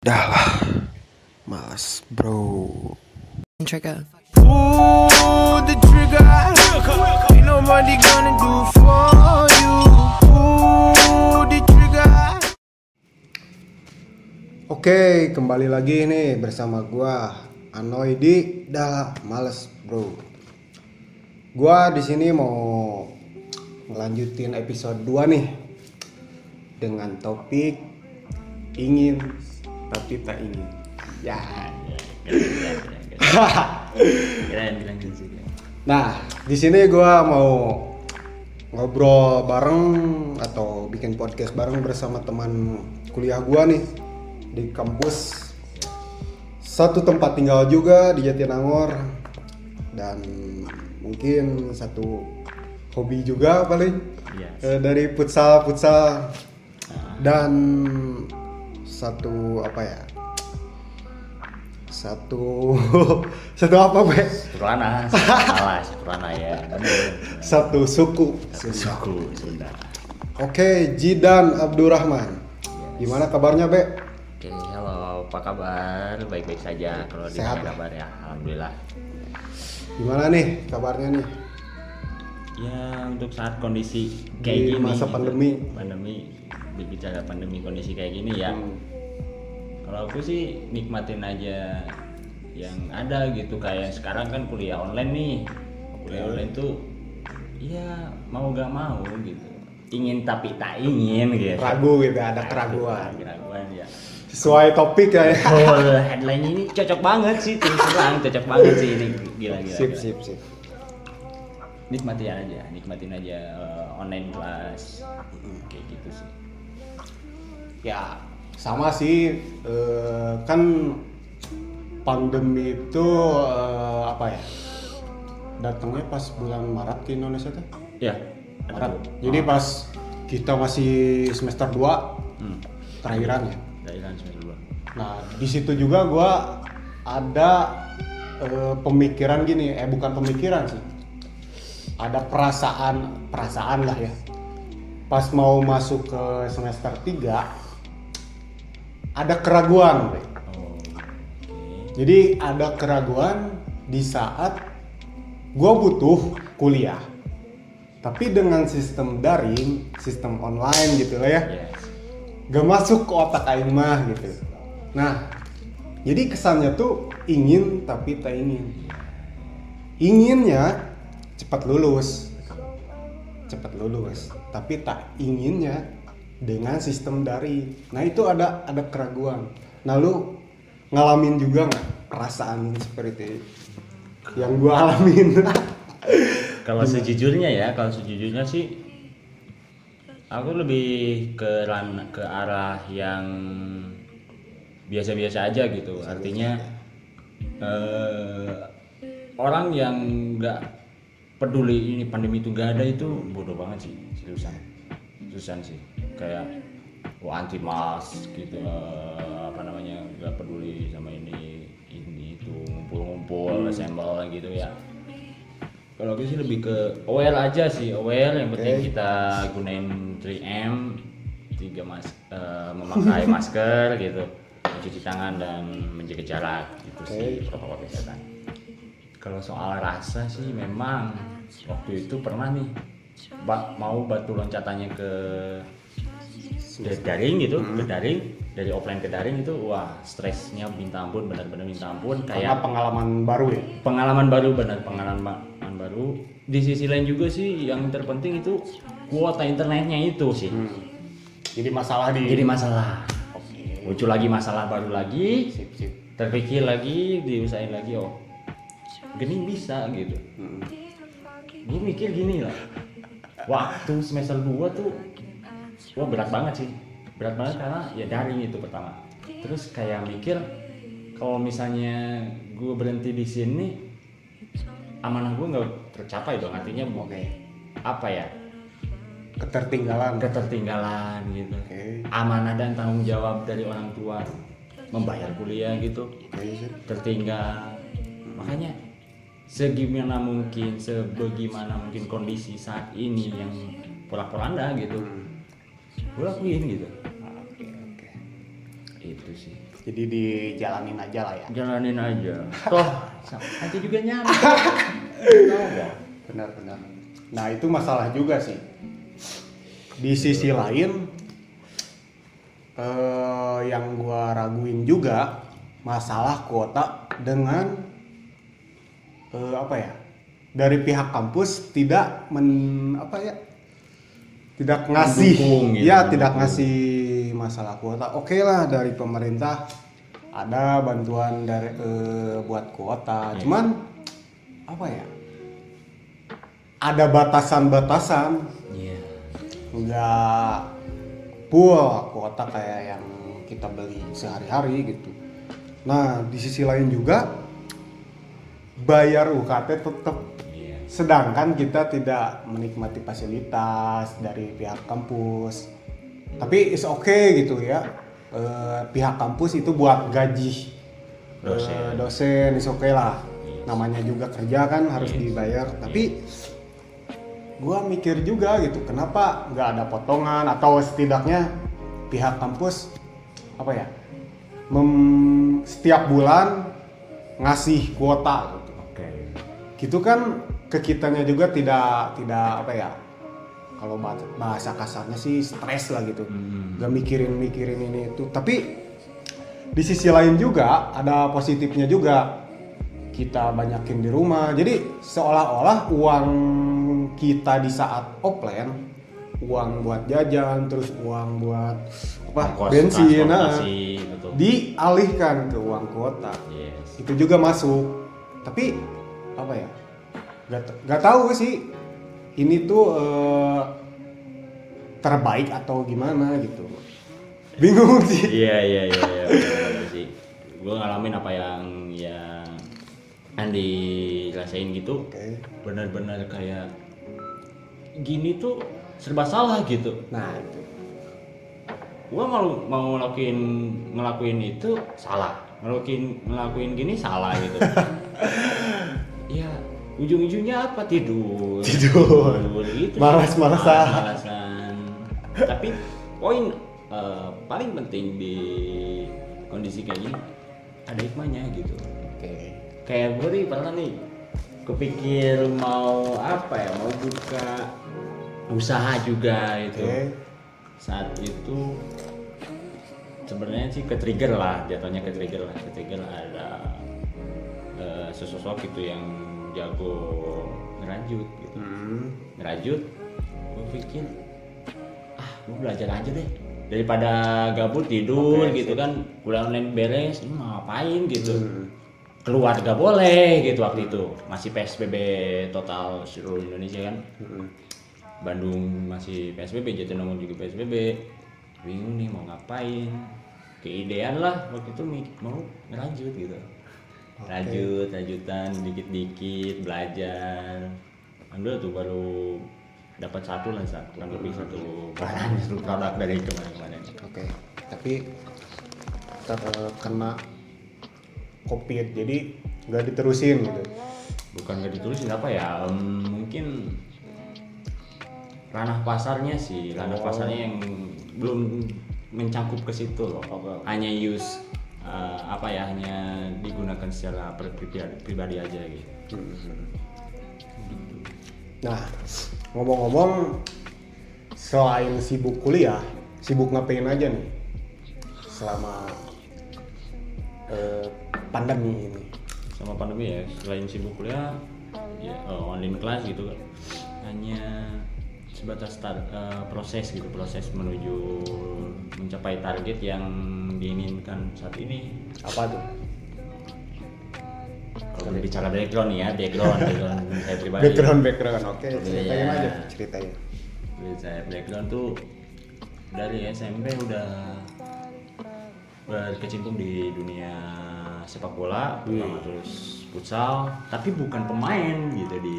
Dah lah, malas bro. Trigger. Pull the trigger. Ain't nobody gonna do for you. Pull the trigger. Oke, kembali lagi nih bersama gua Anoy di Dah Males Bro. Gua di sini mau ngelanjutin episode 2 nih dengan topik ingin tapi tak ingin. Ya. keren keren sih Nah, di sini gua mau ngobrol bareng atau bikin podcast bareng bersama teman kuliah gua nih di kampus satu tempat tinggal juga di Jatinangor dan mungkin satu hobi juga paling Iya. Eh, dari futsal futsal dan satu apa ya? Satu satu apa be Purana salah sih Purana ya. Bener satu suku. Satu suku Sunda Oke, Jidan Abdurrahman. Gimana kabarnya, Be? oke halo. Apa kabar? Baik baik saja kalau di Sehat. kabar ya? Alhamdulillah. Gimana nih kabarnya nih? ya untuk saat kondisi Di kayak gini masa pandemi. pandemi berbicara pandemi kondisi kayak gini ya. Hmm. Kalau aku sih nikmatin aja yang ada gitu. Kayak sekarang kan kuliah online nih. Kuliah online tuh ya mau gak mau gitu. Ingin tapi tak ingin gitu. Ragu gitu, ada keraguan. keraguan ya. Sesuai topik ya. Oh, headline ini cocok banget sih terus terang cocok banget sih ini. Gila gila, Sip, gila. sip, sip. nikmatin aja nikmatin aja eh, online kelas kayak gitu sih. Ya, sama sih eh, kan pandemi itu eh, apa ya? Datangnya pas bulan Maret ke Indonesia tuh. ya Maret. Jadi pas kita masih semester 2 hmm. terakhiran ya. kan semester dua Nah, di situ juga gua ada eh, pemikiran gini, eh bukan pemikiran sih. Ada perasaan, perasaan lah ya. Pas mau masuk ke semester 3 ada keraguan, oh oke Jadi ada keraguan di saat gua butuh kuliah. Tapi dengan sistem daring, sistem online gitu lah ya yes gak masuk ke otak aing mah gitu. Nah, jadi kesannya tuh ingin tapi tak ingin. Inginnya cepat lulus, cepat lulus, tapi tak inginnya dengan sistem daring. Nah itu ada ada keraguan. Nah lu ngalamin juga nggak perasaan seperti yang gua alamin? kalau sejujurnya ya kalau sejujurnya sih aku lebih ke ran ke arah yang biasa-biasa aja gitu artinya eh, orang yang nggak peduli ini pandemi itu gak ada itu bodoh banget sih seriusan seriusan sih kayak wah anti mask gitu eh, apa namanya nggak peduli sama ini ini itu ngumpul-ngumpul assemble gitu ya kalau aku sih lebih ke aware aja sih, aware yang penting Oke. kita gunain 3M, tiga mas, eh, memakai masker gitu, mencuci tangan dan menjaga jarak gitu Oke. sih protokol kesehatan. Kalau soal rasa sih memang waktu itu pernah nih ba- mau batu loncatannya ke dari daring gitu, ke daring dari offline ke daring itu wah stresnya minta ampun benar-benar minta ampun Karena kayak pengalaman baru ya. pengalaman baru benar pengalaman baru di sisi lain juga sih yang terpenting itu kuota internetnya itu sih Hmm. Jadi masalah di. jadi masalah Oke. muncul lagi masalah baru lagi Sip, sip. terpikir lagi diusahain lagi oh gini bisa gitu Hmm. gue mikir gini lah waktu semester 2 tuh wah berat banget sih berat banget karena ya daring itu pertama terus kayak mikir kalau misalnya gue berhenti di sini amanah gue nggak tercapai dong artinya Oke. apa ya Ketertinggalan. ketertinggalan gitu Oke. amanah dan tanggung jawab dari orang tua membayar kuliah gitu sip. tertinggal makanya segimana mungkin sebagaimana mungkin kondisi saat ini yang pola-polanda gitu Hmm. Gue lakuin gitu Oke, oke. itu sih Jadi dijalanin aja lah ya. jalanin aja toh nanti juga nyampe Tahu nggak? Benar-benar. Nah itu masalah juga sih. Di sisi lain, eh, yang gua raguin juga masalah kuota dengan eh, apa ya? Dari pihak kampus tidak men apa ya? Tidak ngasih, Mendukung gitu, ya mendukung. tidak ngasih masalah kuota. Oke lah dari pemerintah ada bantuan dari eh, buat kuota. Iya. Cuman apa ya? Ada batasan-batasan iya nggak full kuota kayak yang kita beli sehari-hari gitu. Nah di sisi lain juga bayar UKT tetap sedangkan kita tidak menikmati fasilitas dari pihak kampus. Tapi is okay gitu ya. Eh, pihak kampus itu buat gaji Dosen. Eh, dosen is okay lah. Namanya juga kerja kan harus dibayar. Tapi gua mikir juga gitu kenapa nggak ada potongan atau setidaknya pihak kampus apa ya mem- setiap bulan ngasih kuota gitu oke gitu kan ke kitanya juga tidak tidak apa ya kalau bahasa, kasarnya sih stres lah gitu. Hmm. gak mikirin mikirin ini itu. Tapi di sisi lain juga ada positifnya juga. Kita banyakin di rumah. Jadi seolah-olah uang kita di saat offline uang buat jajan terus uang buat apa Ongkos bensin nah, dialihkan ke uang kuota. Yes. Itu juga masuk. Tapi apa ya gak, gak tahu sih. Ini tuh eh, terbaik atau gimana gitu. Bingung sih. Iya iya iya iya sih. Gue ngalamin apa yang yang Andi rasain gitu. Oke. Benar-benar kayak gini tuh serba salah gitu. Nah itu. Gua mau mau ngelakuin ngelakuin itu salah. Ngelakuin ngelakuin gini salah gitu. Ya ujung-ujungnya apa? Tidur. Tidur. gitu. Malas-malasan. malasan tapi poin eh, paling penting di kondisi kayak gini ada hikmahnya gitu. Oke. Kayak gue nih pernah nih kepikir mau apa ya mau buka usaha juga itu oke. Saat itu sebenarnya sih ke trigger lah jatuhnya ke trigger lah. Ke trigger ada eh, sesosok gitu yang jago ngerajut gitu Hmm, ngerajut gue pikir ah gue belajar aja deh daripada gabut tidur Oke, gitu kan kuliah online beres ini mau ngapain gitu Hmm. keluar gak boleh gitu waktu itu masih psbb total seluruh Indonesia kan hmm. Bandung masih PSBB, Jatinangor juga PSBB. Bingung nih mau ngapain. Keidean lah waktu itu mau ngerajut gitu. Rajut, rajutan dikit-dikit belajar. Alhamdulillah tuh baru dapat satu lah satu kurang lebih satu barang satu produk dari kemarin-kemarin. oke tapi terkena covid jadi nggak diterusin gitu Bukan gak ditulisin apa ya? mungkin ranah pasarnya sih, ranah Oh. pasarnya yang belum mencangkup ke situ loh. Hanya use eh, apa ya hanya digunakan secara pribadi, pribadi aja gitu. Nah, ngomong-ngomong selain sibuk kuliah, sibuk ngapain aja nih selama eh, pandemi ini? Sama pandemi ya, selain sibuk kuliah, ya eh, online class gitu kan. Hanya sebatas tar- eh, proses gitu, proses menuju mencapai target yang diinginkan saat ini. Apa tuh? Kalau bicara background ya, background, background saya pribadi. Background background, oke ceritain Iya. aja ceritain. Jadi saya background tuh dari SMP udah berkecimpung di dunia sepak bola, terutama terus futsal, tapi bukan pemain gitu di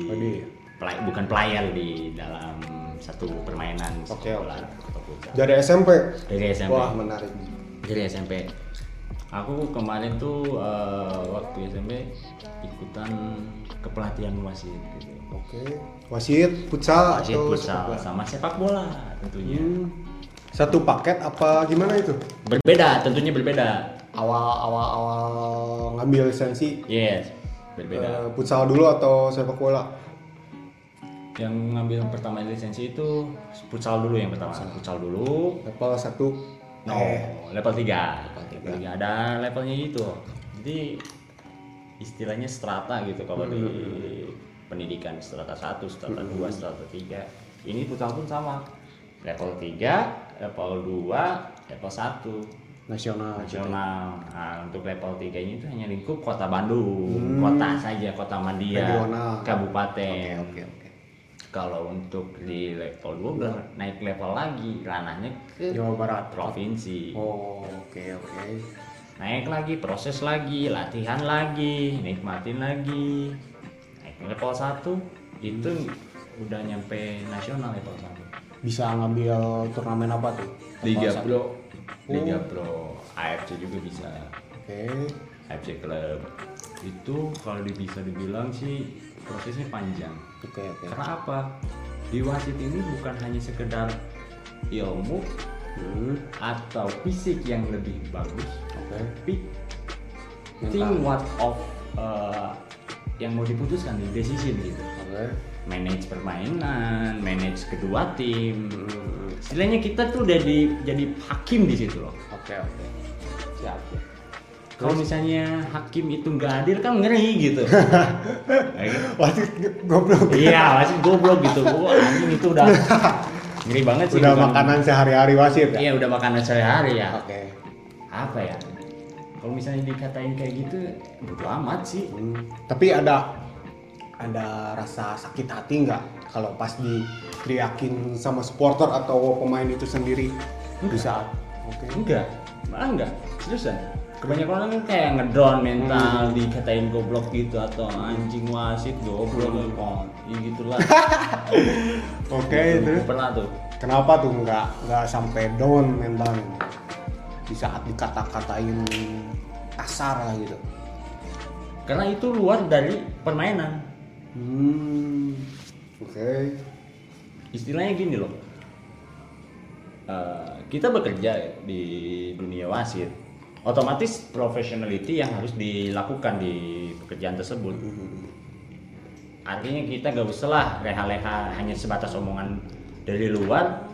pelay- bukan player di dalam satu permainan Oke, oke. atau futsal. Dari SMP. Dari SMP. Wah menarik. Dari SMP. Aku kemarin tuh eh, waktu SMP ikutan kepelatihan wasit gitu. Oke. Wasit, futsal Wasit atau futsal sama sepak bola tentunya. Hmm. Satu paket apa gimana itu? Berbeda, tentunya berbeda. awal awal awal ngambil lisensi yes berbeda eh, futsal dulu atau sepak bola yang ngambil pertama lisensi itu futsal dulu yang pertama. Futsal. Dulu. Level satu. No eh level 3 Level level 3 ada levelnya itu. Jadi istilahnya strata gitu. Kalau di pendidikan strata 1 strata 2 strata 3 ini futsal pun sama. Level 3 level 2 level 1 nasional. Nasional. Nah, untuk level 3 ini tuh hanya lingkup Kota Bandung, kota saja, Kota Mandia, Regional. kabupaten. oke oke Kalau untuk di level 2 udah naik level lagi, ranahnya ke Jawa Barat provinsi. oh oke oke Naik lagi, proses lagi, latihan lagi, nikmatin lagi. Naik level 1 itu udah nyampe nasional level 1. bisa ngambil turnamen apa tuh Liga satu. Pro, Liga Pro, AFC juga bisa. oke FC Club itu kalau bisa dibilang sih prosesnya panjang oke oke. Karena apa? Di wasit ini bukan hanya sekedar ilmu Hmm, atau fisik yang lebih bagus oke. tapi think what of uh, yang mau diputuskan di decision gitu. Oke. Manage permainan manage kedua tim. Hmm, istilahnya kita tuh udah di, jadi hakim di situ loh. Oke oke. Siap ya. Kalau misalnya hakim itu nggak hadir kan ngeri gitu wasit goblok Iya, wasit goblok gitu. Wah, anjing itu udah ngeri banget sih. udah bukan- makanan sehari-hari wasit ya Iya, udah makanan sehari-hari ya. oke Apa ya? Kalau misalnya dikatain kayak gitu, bodo amat sih. Hmm, tapi ada ada rasa sakit hati nggak kalau pas diteriakin sama supporter atau pemain itu sendiri di saat oke Enggak, malah enggak. Seriusan. Kebanyakan orang kan kayak ngedown mental, dikatain goblok gitu atau anjing wasit goblok kok. Ya gitulah. oke Dulu itu Pernah tuh. kenapa tuh nggak nggak sampai down mentalnya di saat dikata-katain kasar lah gitu Karena itu luar dari permainan. hmm oke istilahnya gini loh Eh, kita bekerja di dunia wasit otomatis professionality yang harus dilakukan di pekerjaan tersebut. Artinya kita gak usah lah leha-leha hanya sebatas omongan dari luar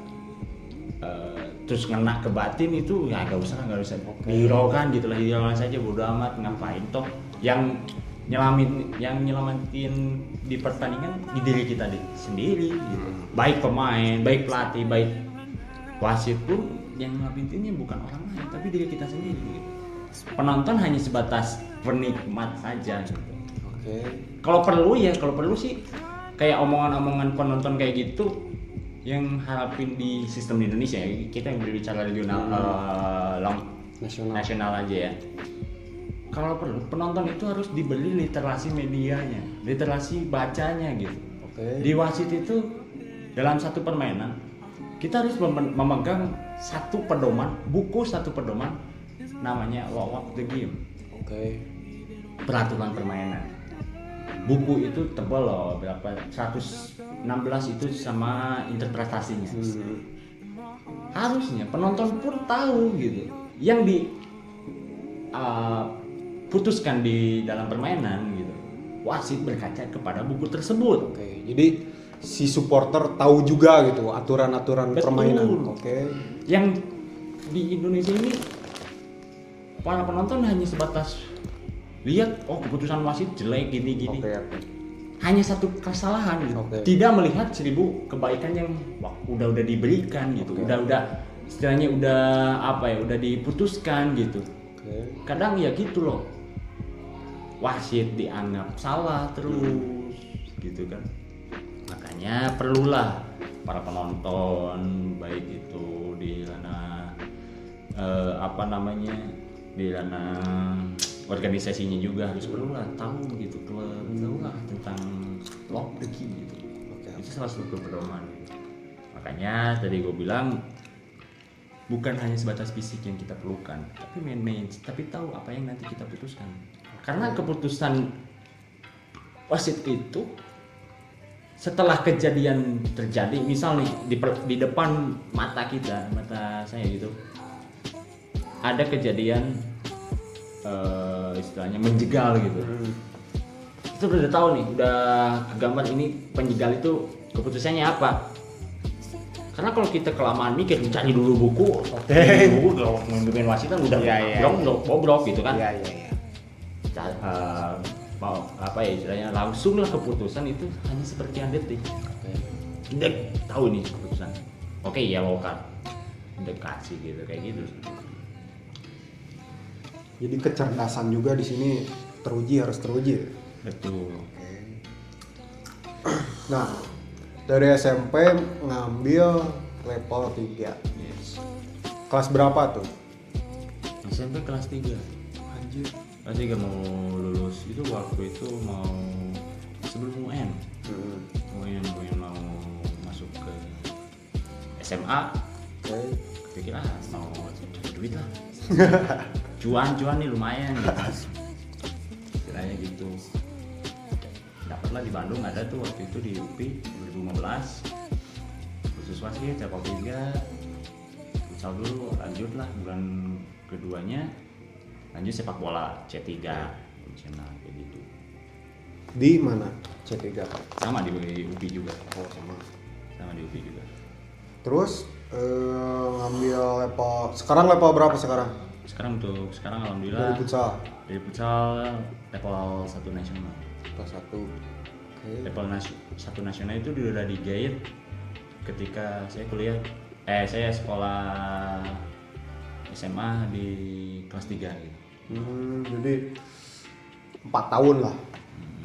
eh, terus ngena ke batin itu ya gak usah gak usah. Dihiraukan gitu lah hiraukan saja bodo amat ngapain toh? Yang nyelamin yang nyelamatin di pertandingan di diri kita di, sendiri gitu. baik pemain baik pelatih baik wasit pun yang nyelamatinnya bukan orang lain tapi diri kita sendiri gitu. penonton hanya sebatas penikmat saja gitu. Oke. Kalau perlu ya kalau perlu sih kayak omongan-omongan penonton kayak gitu yang harapin di sistem di Indonesia ya. Kita yang berbicara regional eh, long- nasional. nasional aja ya. Kalau perlu penonton itu harus dibeli literasi medianya literasi bacanya gitu. Oke. Di wasit itu dalam satu permainan kita harus mem- memegang satu pedoman buku satu pedoman namanya law of the game. Oke. Peraturan permainan. Buku itu tebal loh berapa 116 itu sama interpretasinya. Hmm, harusnya penonton pun tahu gitu. Yang di uh, putuskan di dalam permainan gitu wasit berkaca kepada buku tersebut. Oke jadi si supporter tahu juga gitu aturan-aturan permainan oke yang di Indonesia ini para penonton hanya sebatas lihat oh keputusan wasit jelek gini gini oke oke hanya satu kesalahan gitu. Oke. Tidak melihat seribu kebaikan yang wah, udah udah diberikan gitu. Oke. Udah udah istilahnya udah apa ya, udah diputuskan gitu. oke Kadang ya gitu loh. Wasit dianggap salah terus gitu kan. Makanya perlulah para penonton baik itu di ranah eh, apa namanya di ranah organisasinya juga harus perlu lah tahu gitu keluar tahu lah tentang lock the key gitu. Oke. itu salah satu pedoman makanya tadi gue bilang bukan hanya sebatas fisik yang kita perlukan tapi manage tapi tahu apa yang nanti kita putuskan. Karena keputusan wasit itu setelah kejadian terjadi misal nih di, per- di depan mata kita mata saya gitu ada kejadian eh, istilahnya menjegal gitu Hmm. kita udah tahu nih udah kegambar ini penjegal itu keputusannya apa karena kalau kita kelamaan mikir cari dulu buku cari buku kalau memimpin wasit kan udah Iya, iya, bobrok, iya. bobrok, gitu kan iya. Ca- eh, mau apa ya istilahnya langsung lah keputusan itu hanya sepersekian detik udah tahu nih keputusan oke ya lokal udah kasih gitu kayak gitu Jadi kecerdasan juga di sini teruji harus teruji. betul Nah, dari SMP ngambil level 3. yes Kelas berapa tuh? SMP kelas 3 Anjir. Kelas 3 mau lulus. Itu waktu itu mau sebelum UN Hmm. UN UN mau masuk ke SMA Oke. pikir ah mau cari duit lah. Cuan cuan nih lumayan gitu istilahnya gitu. Dapatlah di Bandung ada tuh waktu itu di UPI 2015 khusus wasit sepak tiga. Futsal dulu lanjut lah bulan keduanya lanjut sepak bola C3 profesional kayak gitu Di mana? C3. sama di UPI juga Oh, sama. sama di UPI juga Terus eh, ngambil level sekarang level berapa sekarang? sekarang untuk sekarang Dari alhamdulillah futsal. dari futsal level satu nasional Kelas 1. Oke. level nas- satu nasional itu udah digait ketika saya kuliah eh saya sekolah SMA di kelas 3 gitu Hmm, jadi 4 tahun lah.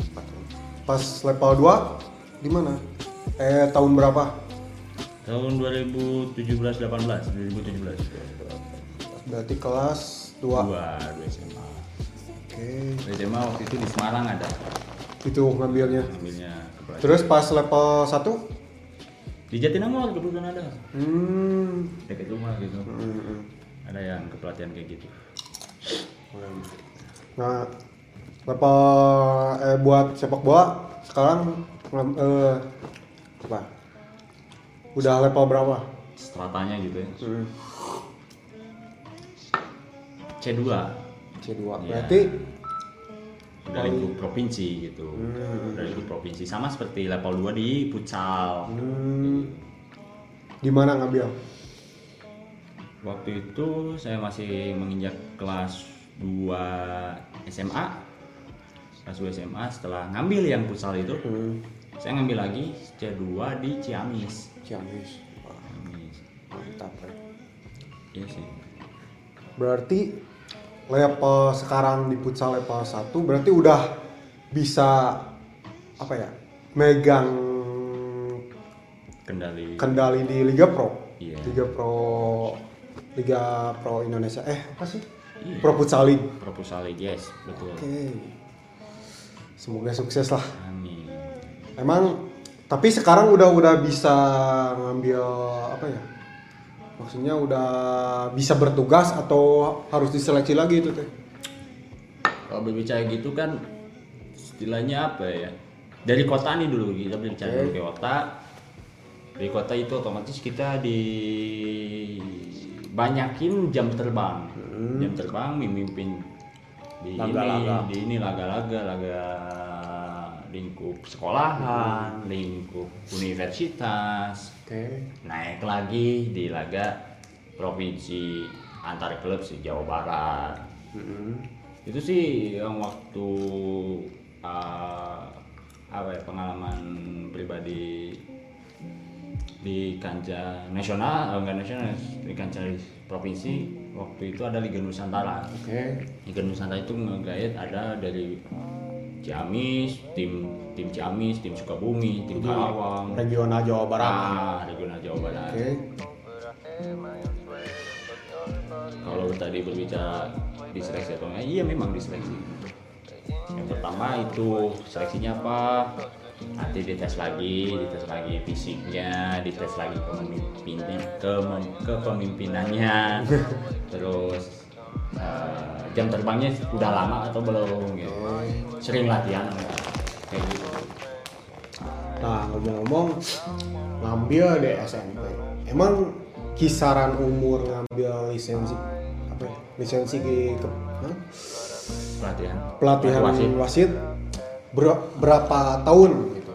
Empat tahun. Pas level 2 di mana? Eh tahun berapa? tahun 2017 18 2017 Berarti kelas 2. Oke. dua dua SMA Dua SMA waktu itu di Semarang ada Itu ngambilnya. ambilnya kepelatihan Terus pas level 1? di Jatinangor kebetulan ada Hmm. dekat rumah gitu Hmm. ada yang kepelatihan kayak gitu Nah, level eh buat sepak bola sekarang eh, apa? Udah level berapa? stratanya gitu ya Hmm. C2 C2. Iya. Berarti udah lingkup provinsi gitu Hmm. udah lingkup provinsi sama seperti level 2 di futsal hmm, di mana ngambil? waktu itu saya masih menginjak kelas 2 SMA 2 SMA setelah ngambil yang futsal itu Hmm. saya ngambil lagi C2 di Ciamis Ciamis. Wah, Ciamis mantap. ya. iya sih Berarti level sekarang di futsal level 1 berarti udah bisa apa ya? Megang kendali kendali di Liga Pro. Iya. Liga Pro Liga Pro Indonesia. Eh, apa sih? Iya. Pro Futsal League. proposal yes betul Oke. Semoga sukses lah. amin Emang tapi sekarang udah udah bisa ngambil apa ya? Maksudnya udah bisa bertugas atau harus diseleksi lagi itu teh? kalau berbicara gitu kan istilahnya apa ya dari kota nih dulu kita berbicara dulu ke kota dari kota itu otomatis kita di banyakin jam terbang. Jam terbang memimpin di Laga-laga. ini di ini laga-laga laga lingkup sekolahan lingkup universitas. Oke. naik lagi di laga provinsi antar klub sih Jawa Barat. Itu sih yang waktu uh, apa ya pengalaman pribadi di kancah nasional oh, enggak nasional di kancah provinsi waktu itu ada Liga Nusantara Oke. Liga Nusantara itu ngegait ada dari Ciamis tim tim Ciamis tim Sukabumi tim Karawang Regional Jawa Barat. ah, regional Jawa Barat Oke. kalau tadi berbicara diseleksi atau enggak iya memang diseleksi yang pertama itu seleksinya apa nanti dites lagi dites lagi fisiknya dites lagi kepemimpinan ke kepemimpinannya. Terus eh, jam terbangnya udah lama atau belum gitu sering latihan kayak gitu. Nah ngomong-ngomong ngambil di SMP, emang kisaran umur ngambil lisensi apa ya? Lisensi ke, ke hah? pelatihan. Pelatihan wasit. wasit ber- berapa tahun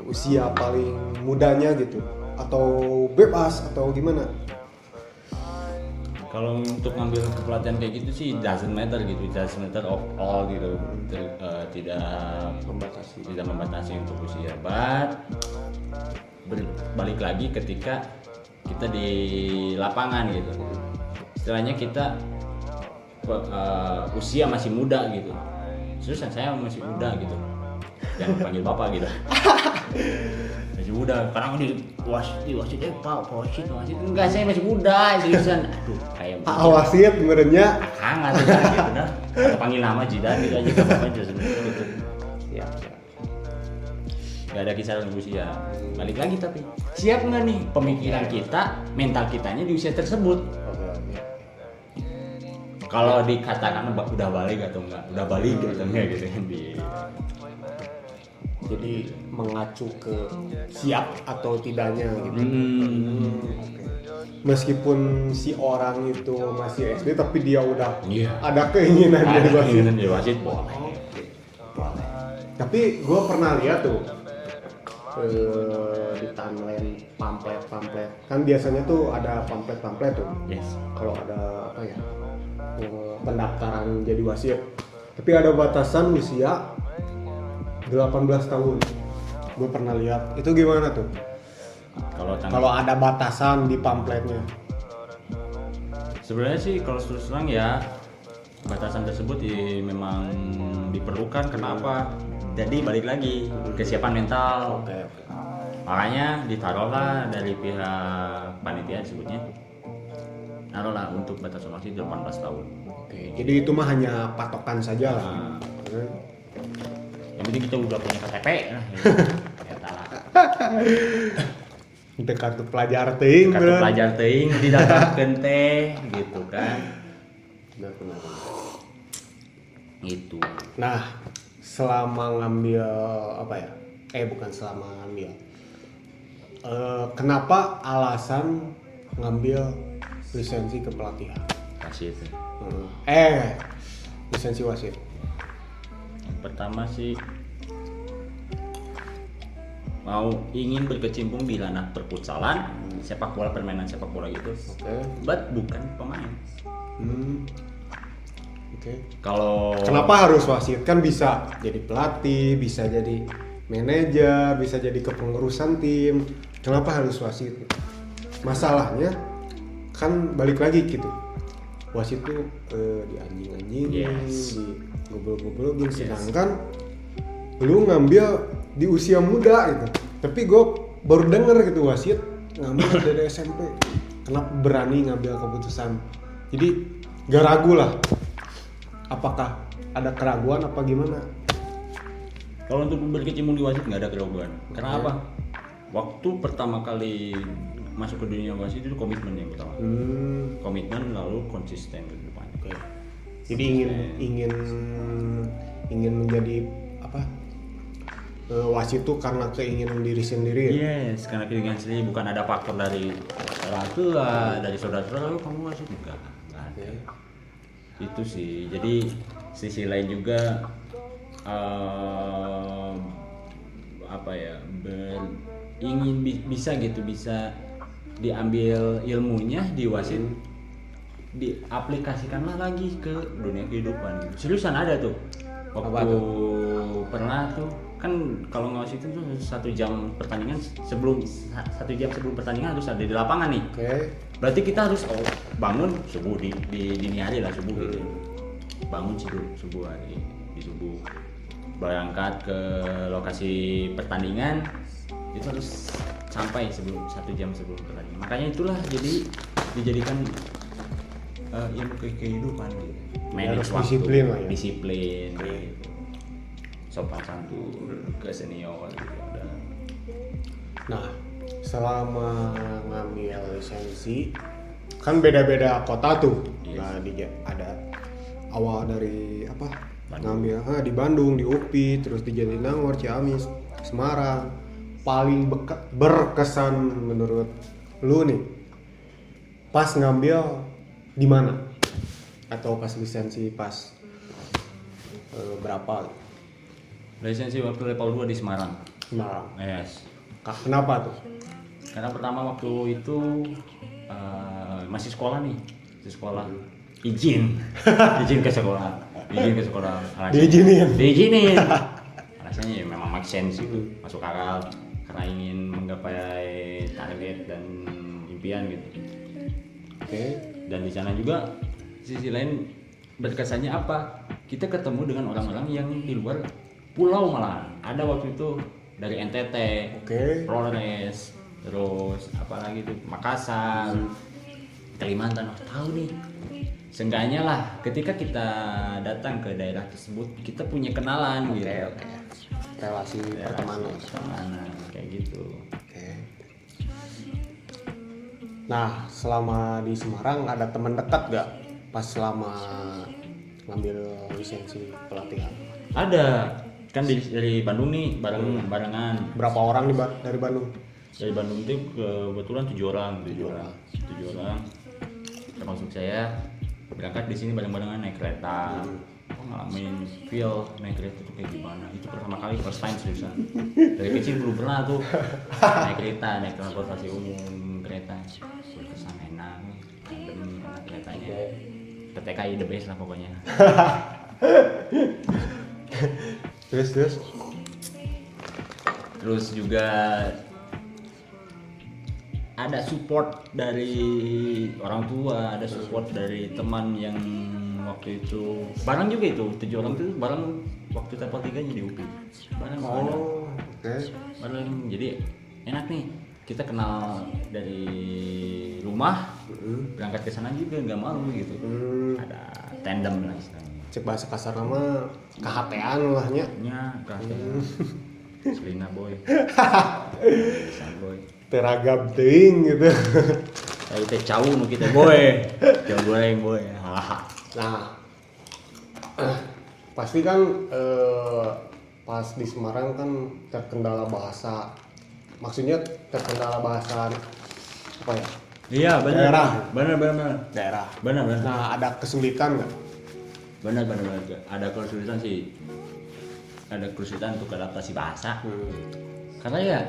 usia paling mudanya gitu? Atau bebas? Atau gimana? Kalau untuk ngambil pelatihan kayak gitu sih doesn't matter gitu. Doesn't matter of all gitu. Ter- eh, tidak Membatasi. tidak membatasi untuk usia. But balik lagi ketika kita di lapangan gitu. Istilahnya kita eh, usia masih muda gitu. Seriusan saya masih muda gitu jangan panggil bapak gitu. Masih muda. Karena di wasit wasit eh pak pak wasit wasit. Enggak saya masih muda seriusan. Aduh kayak Pak wasit sebenarnya hangat gitu Atau panggil nama Jidan gitu aja apa-apa just gitu ya, gak ada kisaran usia balik lagi tapi. Siap nggak nih pemikiran kita mental kitanya di usia tersebut? Kalau dikatakan "Ba- udah balik atau enggak udah balik atau enggak gitu kan di jadi mengacu ke siap atau tidaknya gitu. Hmm, meskipun si orang itu masih SD tapi dia udah Iya. ada keinginan ada jadi wasit. keinginan jadi wasit boleh. Boleh tapi gue pernah lihat tuh eh, di timeline pamflet pamflet kan biasanya tuh ada pamflet pamflet tuh. Yes. Kalau ada apa ya eh, pendaftaran jadi wasit. Tapi ada batasan usia 18 tahun. Gue pernah lihat. Itu gimana tuh? Kalau kalau ada batasan di pamfletnya. Sebenarnya sih kalau terus terang ya batasan tersebut ya, memang diperlukan. Kenapa? Jadi balik lagi kesiapan mental. oke Makanya ditaruhlah dari pihak panitia sebutnya taruhlah untuk batasan waktu 18 tahun. oke jadi itu mah hanya patokan saja lah Nah, yang penting kita udah punya KTP lah. Ya, talah. untuk kartu pelajar ting Kartu bener. pelajar teuing didaftarkeun teh gitu kan. Bener, bener, bener. Gitu. Nah, selama ngambil apa ya? Eh bukan selama ngambil. Eh, kenapa alasan ngambil lisensi kepelatihan? Kasih itu. Hmm. Eh, lisensi wasit. Pertama sih mau ingin berkecimpung di ranah perputsalan, sepak bola permainan sepak bola gitu. Oke. But bukan pemain. Hmm. Oke. Kalau Kenapa harus wasit? Kan bisa jadi pelatih, bisa jadi manajer, bisa jadi kepengurusan tim. Kenapa harus wasit? Masalahnya kan balik lagi gitu. Wasit tuh eh, di anjing-anjingin, Yes. di goblok-goblok Yes. sedangkan lu ngambil di usia muda gitu. Tapi gue baru denger gitu wasit ngambil dari SMP. Kenapa berani ngambil keputusan? Jadi gak ragu lah apakah ada keraguan apa gimana kalau untuk berkecimpung di wasit nggak ada keraguan. Karena apa? Waktu pertama kali masuk ke dunia wasit itu komitmen yang pertama. hmm, Komitmen lalu konsisten ke depannya. oke jadi ingin ingin ingin menjadi apa eh, wasit itu karena keinginan diri sendiri ya Yes, karena keinginan sendiri bukan ada faktor dari orang tua, dari saudara-saudara, "Oh, kamu wasit enggak. ada. Itu sih. Jadi sisi lain juga em, apa ya? ber- ingin bi- bisa gitu bisa diambil ilmunya di wasit diaplikasikanlah lagi ke dunia kehidupan gitu. seriusan ada tuh. Waktu Apa pernah tuh kan kalau ngawas itu tuh satu jam pertandingan sebelum satu jam sebelum pertandingan harus ada di lapangan nih. Oke. Berarti kita harus oh, bangun subuh di, di dini hari lah subuh gitu. Bangun subuh subuh hari di subuh. Berangkat ke lokasi pertandingan itu harus sampai sebelum satu jam sebelum pertandingan. Makanya itulah jadi dijadikan eh, ilmu ke kehidupan gitu harus waktu, disiplin lah ya. disiplin gitu. sopan santun ke senior gitu ada nah selama ngambil lisensi kan beda-beda kota tuh Yes. nah di ada awal dari apa Bandung. ngambil ah, di Bandung di UPI terus di Jatinangor Ciamis Semarang paling beka- berkesan menurut lu nih pas ngambil di mana? Atau pas lisensi pas eh, berapa? lisensi waktu level 2 di Semarang. Semarang. yes. Kenapa tuh? karena pertama waktu itu eh, masih sekolah nih masih sekolah. Izin. Izin ke sekolah. Izin ke sekolah. Alasan- Diizinin? diizinin. Alasannya ya memang make sense itu masuk akal. Karena ingin menggapai target dan impian gitu. Oke. Dan di sana juga sisi lain berkesannya apa? Kita ketemu dengan orang-orang yang di luar pulau malah ada waktu itu dari NTT Oke. Flores terus apalagi itu? Makassar Kalimantan. Oh, tahu nih. Seenggaknya lah ketika kita datang ke daerah tersebut kita punya kenalan Oke, gitu. oke. Relasi pertemanan. pertemanan kayak gitu Nah, selama di Semarang ada teman dekat gak pas selama ngambil lisensi pelatihan? ada. Kan di- dari Bandung nih bareng barengan. Berapa orang nih dari Bandung? dari Bandung itu kebetulan tujuh orang tujuh orang. tujuh orang. Termasuk saya. Berangkat di sini bareng-barengan naik kereta. Oh, ngalamin feel naik kereta itu kayak gimana. Itu pertama kali first time seriusan. Dari kecil belum pernah tuh naik kereta naik transportasi umum kereta keretanya PTKI the best lah pokoknya. Terus terus. terus juga ada support dari orang tua, ada support dari teman yang waktu itu bareng juga itu tujuh orang itu bareng waktu level tiga di UPI bareng Oh, oke. bareng. Jadi enak nih kita kenal dari rumah berangkat ke sana juga nggak malu gitu Hmm, ada tandem lah istilahnya cek bahasa kasar nama kehatean lah nya. nya Hmm. Selina boy boy Teragam teuing gitu. Ya kita cawu nu kita boy. Jauh goreng boy. Nah, pasti kan eh, pas di Semarang kan terkendala bahasa. Maksudnya terkendala bahasa apa ya? Iya benar. Daerah. Benar benar benar. Daerah. Benar benar. Nah, ada kesulitan nggak? Benar benar benar. Ada kesulitan sih. Ada kesulitan untuk adaptasi bahasa. Karena ya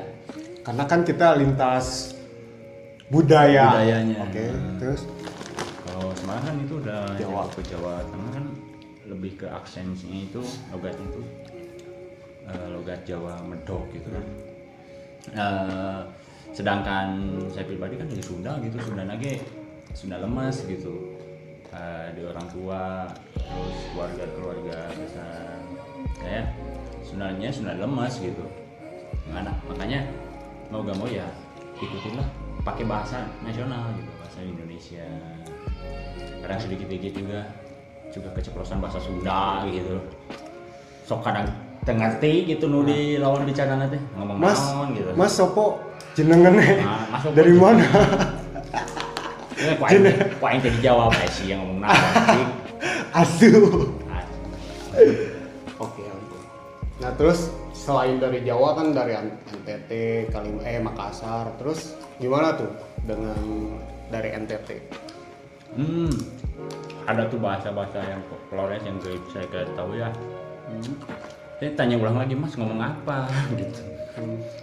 Karena kan kita lintas budaya. Budayanya. Oke, terus kalau Semarang kan itu udah Jawa. ke Jawa Tengah kan lebih ke aksennya itu logatnya itu eh, logat Jawa medok gitu kan. Eh, sedangkan saya pribadi kan dari Sunda gitu Sunda nage Sunda lemas gitu. Eh, di orang tua terus keluarga keluarga besar. Saya Sundanya Sunda lemas gitu. Makanya, makanya mau gak mau ya ikutin lah. Pakai bahasa nasional gitu bahasa Indonesia. Kadang sedikit dikit juga juga keceplosan bahasa Sunda gitu. Sok kadang tengerti gitu nu di lawan bicara nanti ngomong Mas, naon gitu. Mas Sopo jenengannya Nah, Mas Sopo dari jenengan. mana? ya kok aing kok aing tadi jawab eh sih yang ngomong sih Asu. Ah, Oke, oke. Nah, terus selain dari Jawa kan dari NTT, Kalim eh Makassar, terus gimana tuh dengan dari NTT? Hmm, ada tuh bahasa-bahasa yang Flores yang gue saya gak tahu ya. Saya tanya ulang lagi mas ngomong apa gitu.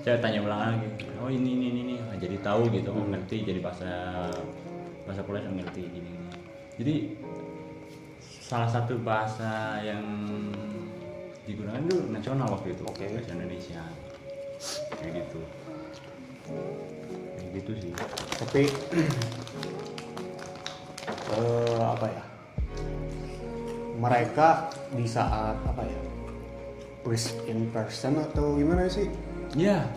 Saya tanya ulang lagi. Oh ini ini ini, ini. Ah, jadi tahu gitu, oh, ngerti jadi bahasa bahasa yang ngerti gini. gini. Jadi salah satu bahasa yang digunakan itu nasional waktu itu, Oke. bahasa Indonesia. Kayak gitu. Kayak gitu sih. Tapi eh, apa ya? Mereka di saat apa ya? First in person atau gimana sih? Ya,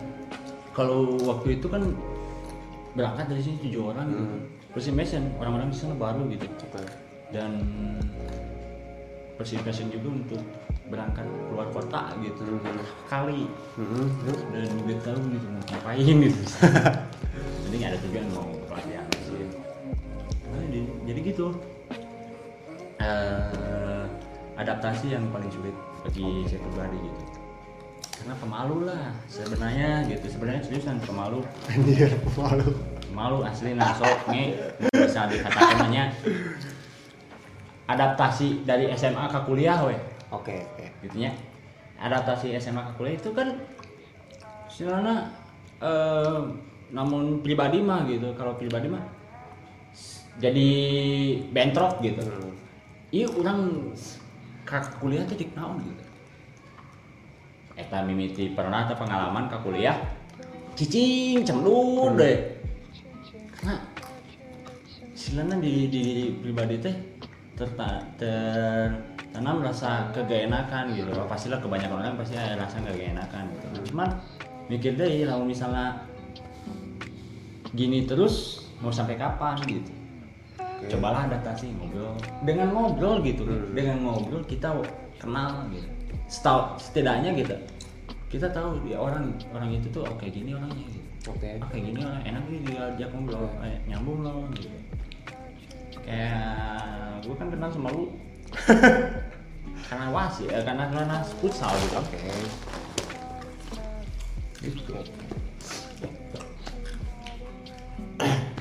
kalau waktu itu kan berangkat dari sini tujuh orang gitu. First impression orang-orang di sana baru gitu. Dan first impression juga untuk berangkat keluar kota gitu. Kali Hmm, terus? dan juga tahu gitu mau ngapain gitu. Jadi nggak ada tujuan mau pelatihan sih. Nah, di- jadi gitu. Eh, adaptasi yang paling sulit bagi saya pribadi gitu karena pemalu lah sebenarnya gitu. Sebenarnya seriusan pemalu. Anjir, malu. malu asli nah sok nih bisa dikatakan namanya adaptasi dari SMA ke kuliah weh. Oke, oke. gitu ya adaptasi SMA ke kuliah itu kan istilahnya eh, namun pribadi mah gitu. Kalau pribadi mah jadi bentrok gitu. Iya orang ke kuliah tuh dik naon gitu Eta mimiti pernah ada pengalaman ke kuliah? Cicing cemlur deh. Karena silana di, di pribadi teh terta, tertanam rasa kegeenakan gitu pastilah kebanyakan orang pasti ada rasa kegeenakan gitu cuman mikir deh kalau misalnya gini terus mau sampai kapan gitu. Cobalah adaptasi ngobrol. Dengan ngobrol gitu. Dengan ngobrol kita kenal gitu Setahu- setidaknya gitu. Kita tahu dia orang orang itu tuh oke gini orangnya gitu. Oke. oke gini orang enak nih dia ngobrol kayak nyambung loh gitu. Kayak gue kan kenal sama lu. Karena wasit ya karena karena futsal gitu. Oke. gitu.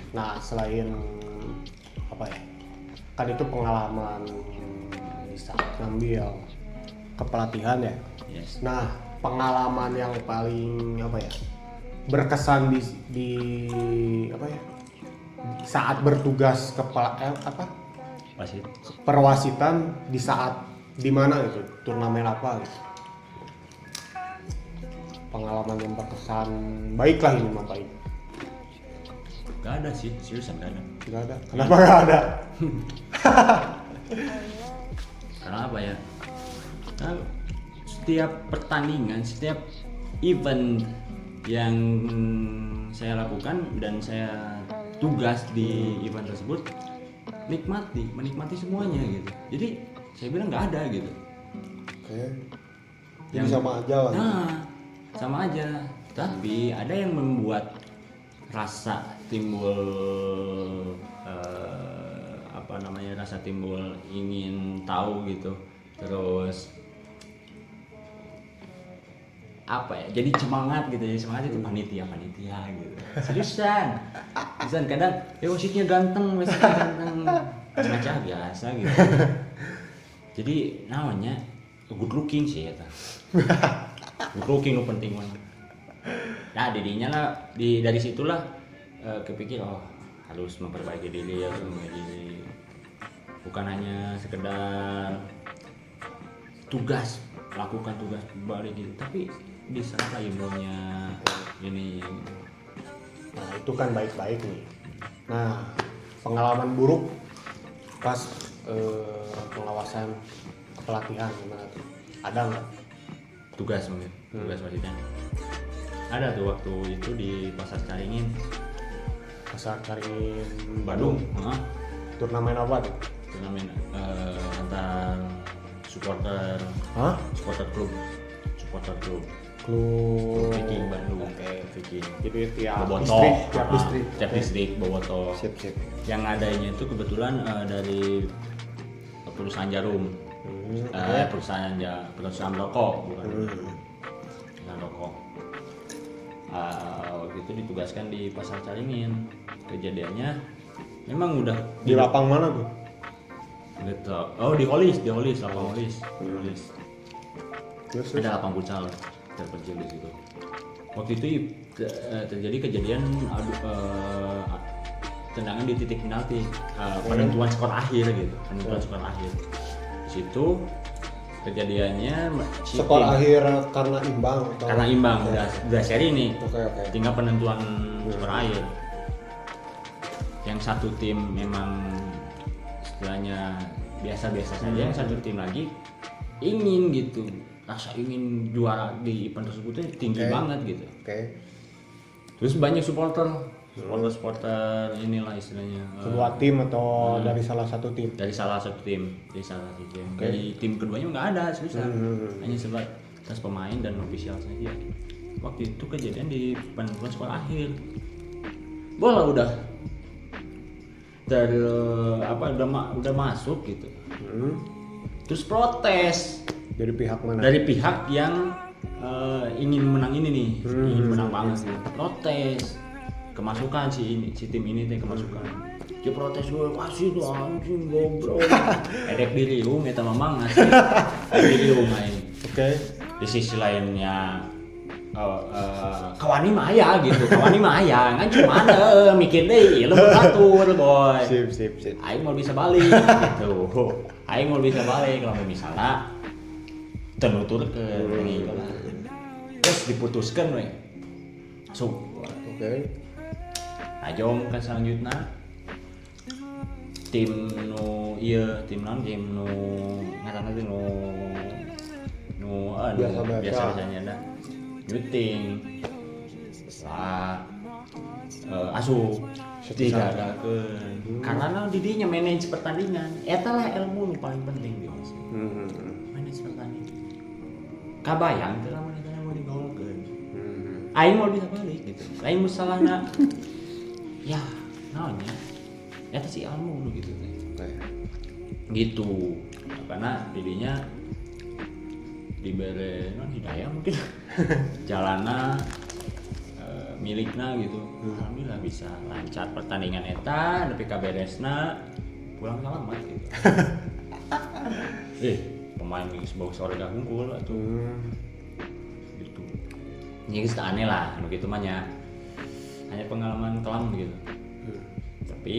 Nah, selain apa ya? Kan itu pengalaman di saat ngambil kepelatihan ya. yes Nah, pengalaman yang paling apa ya? Berkesan di di apa ya? Saat bertugas kepala eh, apa? wasit Perwasitan di saat di mana gitu? Turnamen apa gitu? Pengalaman yang berkesan baik lah ini mah baik. gak ada sih seriusan gak ada Gak ada. Kenapa gak ada? karena apa ya Karena setiap pertandingan setiap event yang saya lakukan dan saya tugas di event tersebut nikmati menikmati semuanya gitu jadi saya bilang nggak ada gitu Oke. Jadi Yang- sama aja lah. nah sama aja tapi ada yang membuat rasa timbul eh, apa namanya rasa timbul ingin tahu gitu terus apa ya jadi semangat gitu jadi semangat itu panitia panitia gitu. Seriusan. Seriusan kadang ya wasitnya ganteng wasitnya ganteng. Ngaca biasa gitu. Jadi namanya good looking sih ya good looking lu penting banget. Nah didinya lah di dari situlah eh, kepikir oh harus memperbaiki diri harus memperbaiki diri. Bukan hanya sekedar tugas lakukan tugas balik gitu. Tapi di sana ilmunya ini. Nah, itu kan baik-baik nih. Nah, pengalaman buruk pas eh, pengawasan kepelatihan gimana tuh? Ada nggak? tugas mungkin tugas wasitnya ada tuh waktu itu di pasar Caringin Pasar cari Bandung Heeh. turnamen apa tuh? turnamen eh, antar supporter Hah? supporter klub supporter klub Klub Viking Bandung Oke. Viking. Jadi tiap Boboto distrik, tiap Ah, distrik Boboto Sip, sip. yang adanya itu kebetulan eh, dari perusahaan jarum. Hmm, Eh, perusahaan ja, perusahaan rokok bukan Hmm. perusahaan rokok. Eh, waktu itu ditugaskan di pasar Caringin kejadiannya memang udah Di lapang mana tuh? gitu oh di Holis di Holis lapang Holis. Di Holis. Terus, terus. ada lapang futsal terpencil di situ. Waktu itu eh, terjadi kejadian adu eh, tendangan di titik penalti. Eh, penentuan skor akhir gitu penentuan skor akhir. Di situ kejadiannya Skor akhir karena imbang atau? karena imbang udah udah seri nih. Oke, oke. tinggal penentuan skor akhir. Yang satu tim memang istilahnya biasa-biasa saja yang satu tim lagi ingin gitu rasa ingin juara di event tersebut tinggi Oke. banget gitu Oke. terus banyak supporter supporter supporter inilah istilahnya eh, Kedua tim atau dari salah satu tim? dari salah satu tim dari salah satu tim Oke. dari tim keduanya nggak ada seriusan Hmm. hanya sebatas pemain dan ofisial saja waktu itu kejadian di penentuan skor akhir bola udah dari apa udah ma- udah masuk gitu Hmm. Terus protes. Dari pihak mana? dari pihak yang eh, ingin menang ini nih. Hmm. ingin menang banget nih protes. Kemasukan si ini si tim ini teh kemasukan. Dia protes gue wasit tuh anjing goblok. Edek diri lu eta mamang edek diri lu main oke. Di sisi lainnya eh, eh, kawani mah aya gitu kawani mah aya kan cuma ada mikir deh lu beratur boy. Sip sip sip. Aing mau bisa balik gitu. Aing mau bisa balik kalau misalnya tenutur ke ini lah. Terus diputuskan we so oke. Ajong ke selanjutnya. Tim nu iya tim non tim nu ngaranna teh nu nu nu Biasa-biasa. biasa biasanya ada nyuting lah eh, tiga ada ke karena nah, didinya manage pertandingan. Eta lah ilmu nu paling penting Mas. Hmm, manage pertandingan. Kabayang teh lamun eta mau digolkeun hmm. aing mau bisa balik. Gitu. Aing musalahna ya naonnya? Eta si ilmu nu gitu teh. Oke. gitu. Karena didinya dibere non hidayah mungkin. Jalana eh, milikna gitu. Alhamdulillah bisa lancar pertandingan eta tapi kaberesna pulang selamat gitu. Eh pemain geus bawa sore gak atuh. Hmm. gitu ini teu aneh lah begitu mah nya. Hanya pengalaman kelam gitu. Hmm. tapi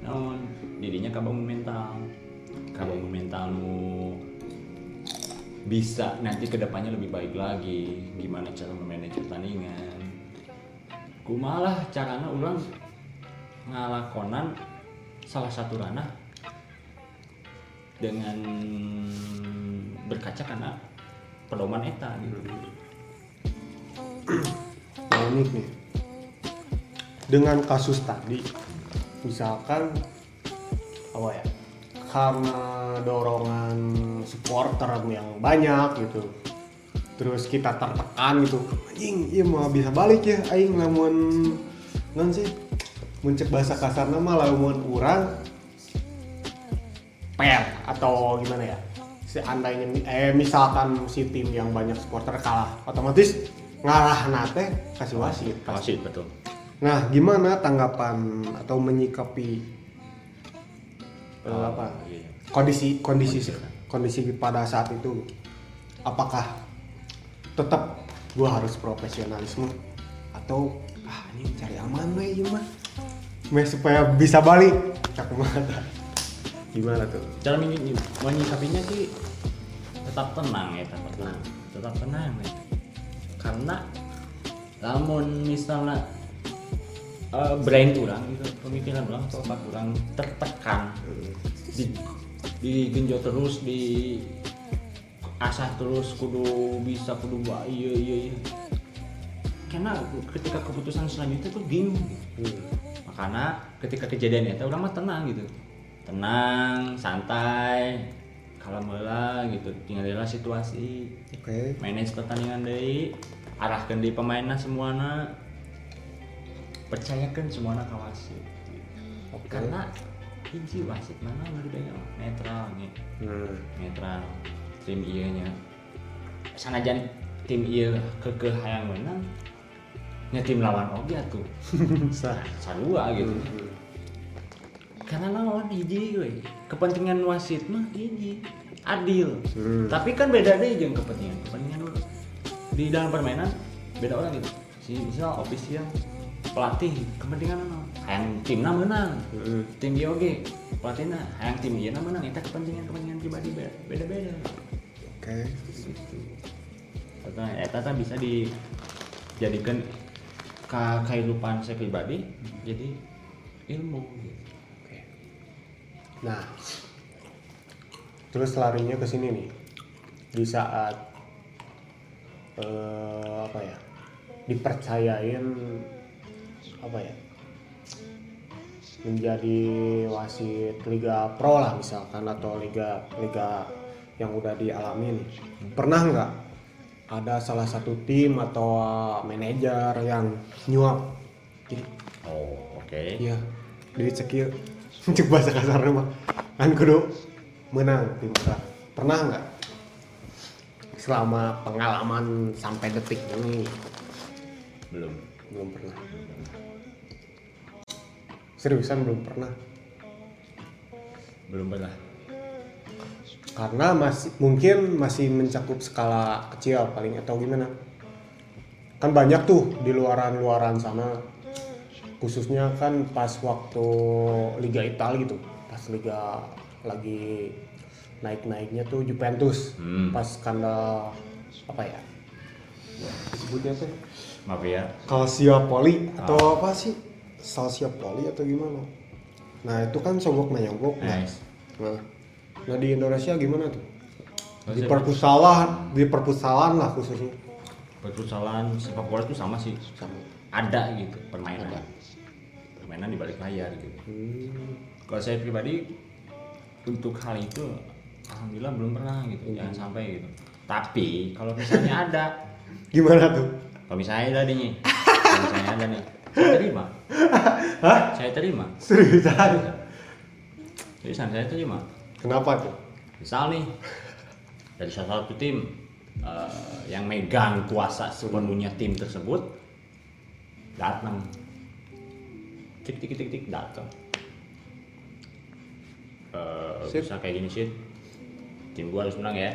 naon didinya kabangun mental. Kabangun mental nu bisa nanti ke depannya lebih baik lagi. Gimana cara memanage pertandingan. Kumalah caranya ulang ngalakonan salah satu ranah dengan berkaca karena pedoman eta gitu. Nah, nih. Dengan kasus tadi misalkan apa ya karena dorongan supporter yang banyak gitu. Terus kita tertekan gitu. Anjing iya mau bisa balik ya aing lamun ngan sih? Mencek bahasa kasarnya mah lamun urang per atau gimana ya? Seandainya eh misalkan si tim yang banyak supporter kalah otomatis ngalah nate kasih wasit. Wasit betul. Nah, gimana tanggapan atau menyikapi eh, apa? Iya. kondisi kondisi. Kondisi pada saat itu? Apakah tetap gua harus profesionalisme? Atau ah ini cari aman we ieu mah Meh, supaya bisa balik. Cak mata gimana tuh? Cara menyi- menyikapinya sih tetap tenang ya tetap tenang. Tetap tenang ya. karena namun misalnya eh, brain kurang gitu pemikiran kurang atau apa kurang tertekan. Di digenjot terus di asah terus kudu bisa kudu ba iya iya iya. Karena ketika keputusan selanjutnya tuh bingung. Gitu Hmm. makanya ketika kejadian itu orang mah tenang gitu. Tenang santai kalem heula gitu. Tinggal situasi. Oke. Manage pertandingan deui arahkan di pemainnya semuanya percayakan semuanya ke wasit Oke. karena hiji wasit mana nggak dibayar netral nih. Hmm. netral tim iya nya sanajan tim iya kekeh hayang menang nya tim lawan oge tuh sah. Sarua gitu. Hmm. karena lawan hiji we kepentingan wasit mah hiji. Adil. Hmm. tapi kan beda deh jeung kepentingan. Kepentingan lu. di dalam permainan beda orang gitu. Si misal official pelatih kepentingan apa hayang timna menang Hmm. tim dia oge pelatihna hayang tim ieu menang eta kepentingan kepentingan pribadi beda beda oke gitu eta eta teh bisa dijadikan ke kehidupan saya pribadi jadi ilmu gitu. Oke. Nah, terus larinya ke sini nih. Di saat eh, apa ya? Dipercayain apa ya? Menjadi wasit Liga Pro lah misalkan atau liga liga yang udah dialamin. Pernah nggak ada salah satu tim atau manajer yang nyuap? Jadi oh oke Iya, duit sekieu. Cek bahasa kasarnya mah. Kan kudu menang tim. Pernah nggak? Selama pengalaman sampai detik ini belum belum pernah. Seriusan belum pernah. belum pernah Karena masih mungkin masih mencakup skala kecil paling atau gimana. Kan banyak tuh di luaran-luaran sana. Khususnya kan pas waktu Liga Italia gitu. Pas Liga lagi naik-naiknya tuh Juventus. Hmm. Pas skandal apa ya? Sebutnya tuh maaf ya Calciopoli atau apa sih? Salsiopoli atau gimana? Nah, itu kan sogok menyogok. Nah, nice Nah, nah di Indonesia gimana tuh? Oh, Di perpustakaan, di perpustakaan lah khususnya. perpustakaan sepak bola itu sama sih Sama. ada gitu permainan Ada. permainan di balik layar gitu Hmm. kalau saya pribadi untuk hal itu alhamdulillah belum pernah gitu Hmm. jangan sampai gitu tapi kalau misalnya ada Gimana tuh? kalau misalnya ada nih kalau misalnya ada nih saya terima Hah? saya terima Seriusan? seriusan saya terima Kenapa tuh? misal nih dari salah satu tim eh, yang megang kuasa sepenuhnya tim tersebut datang tik tik tik tik datang Sip. bisa kayak gini sih tim gua harus menang ya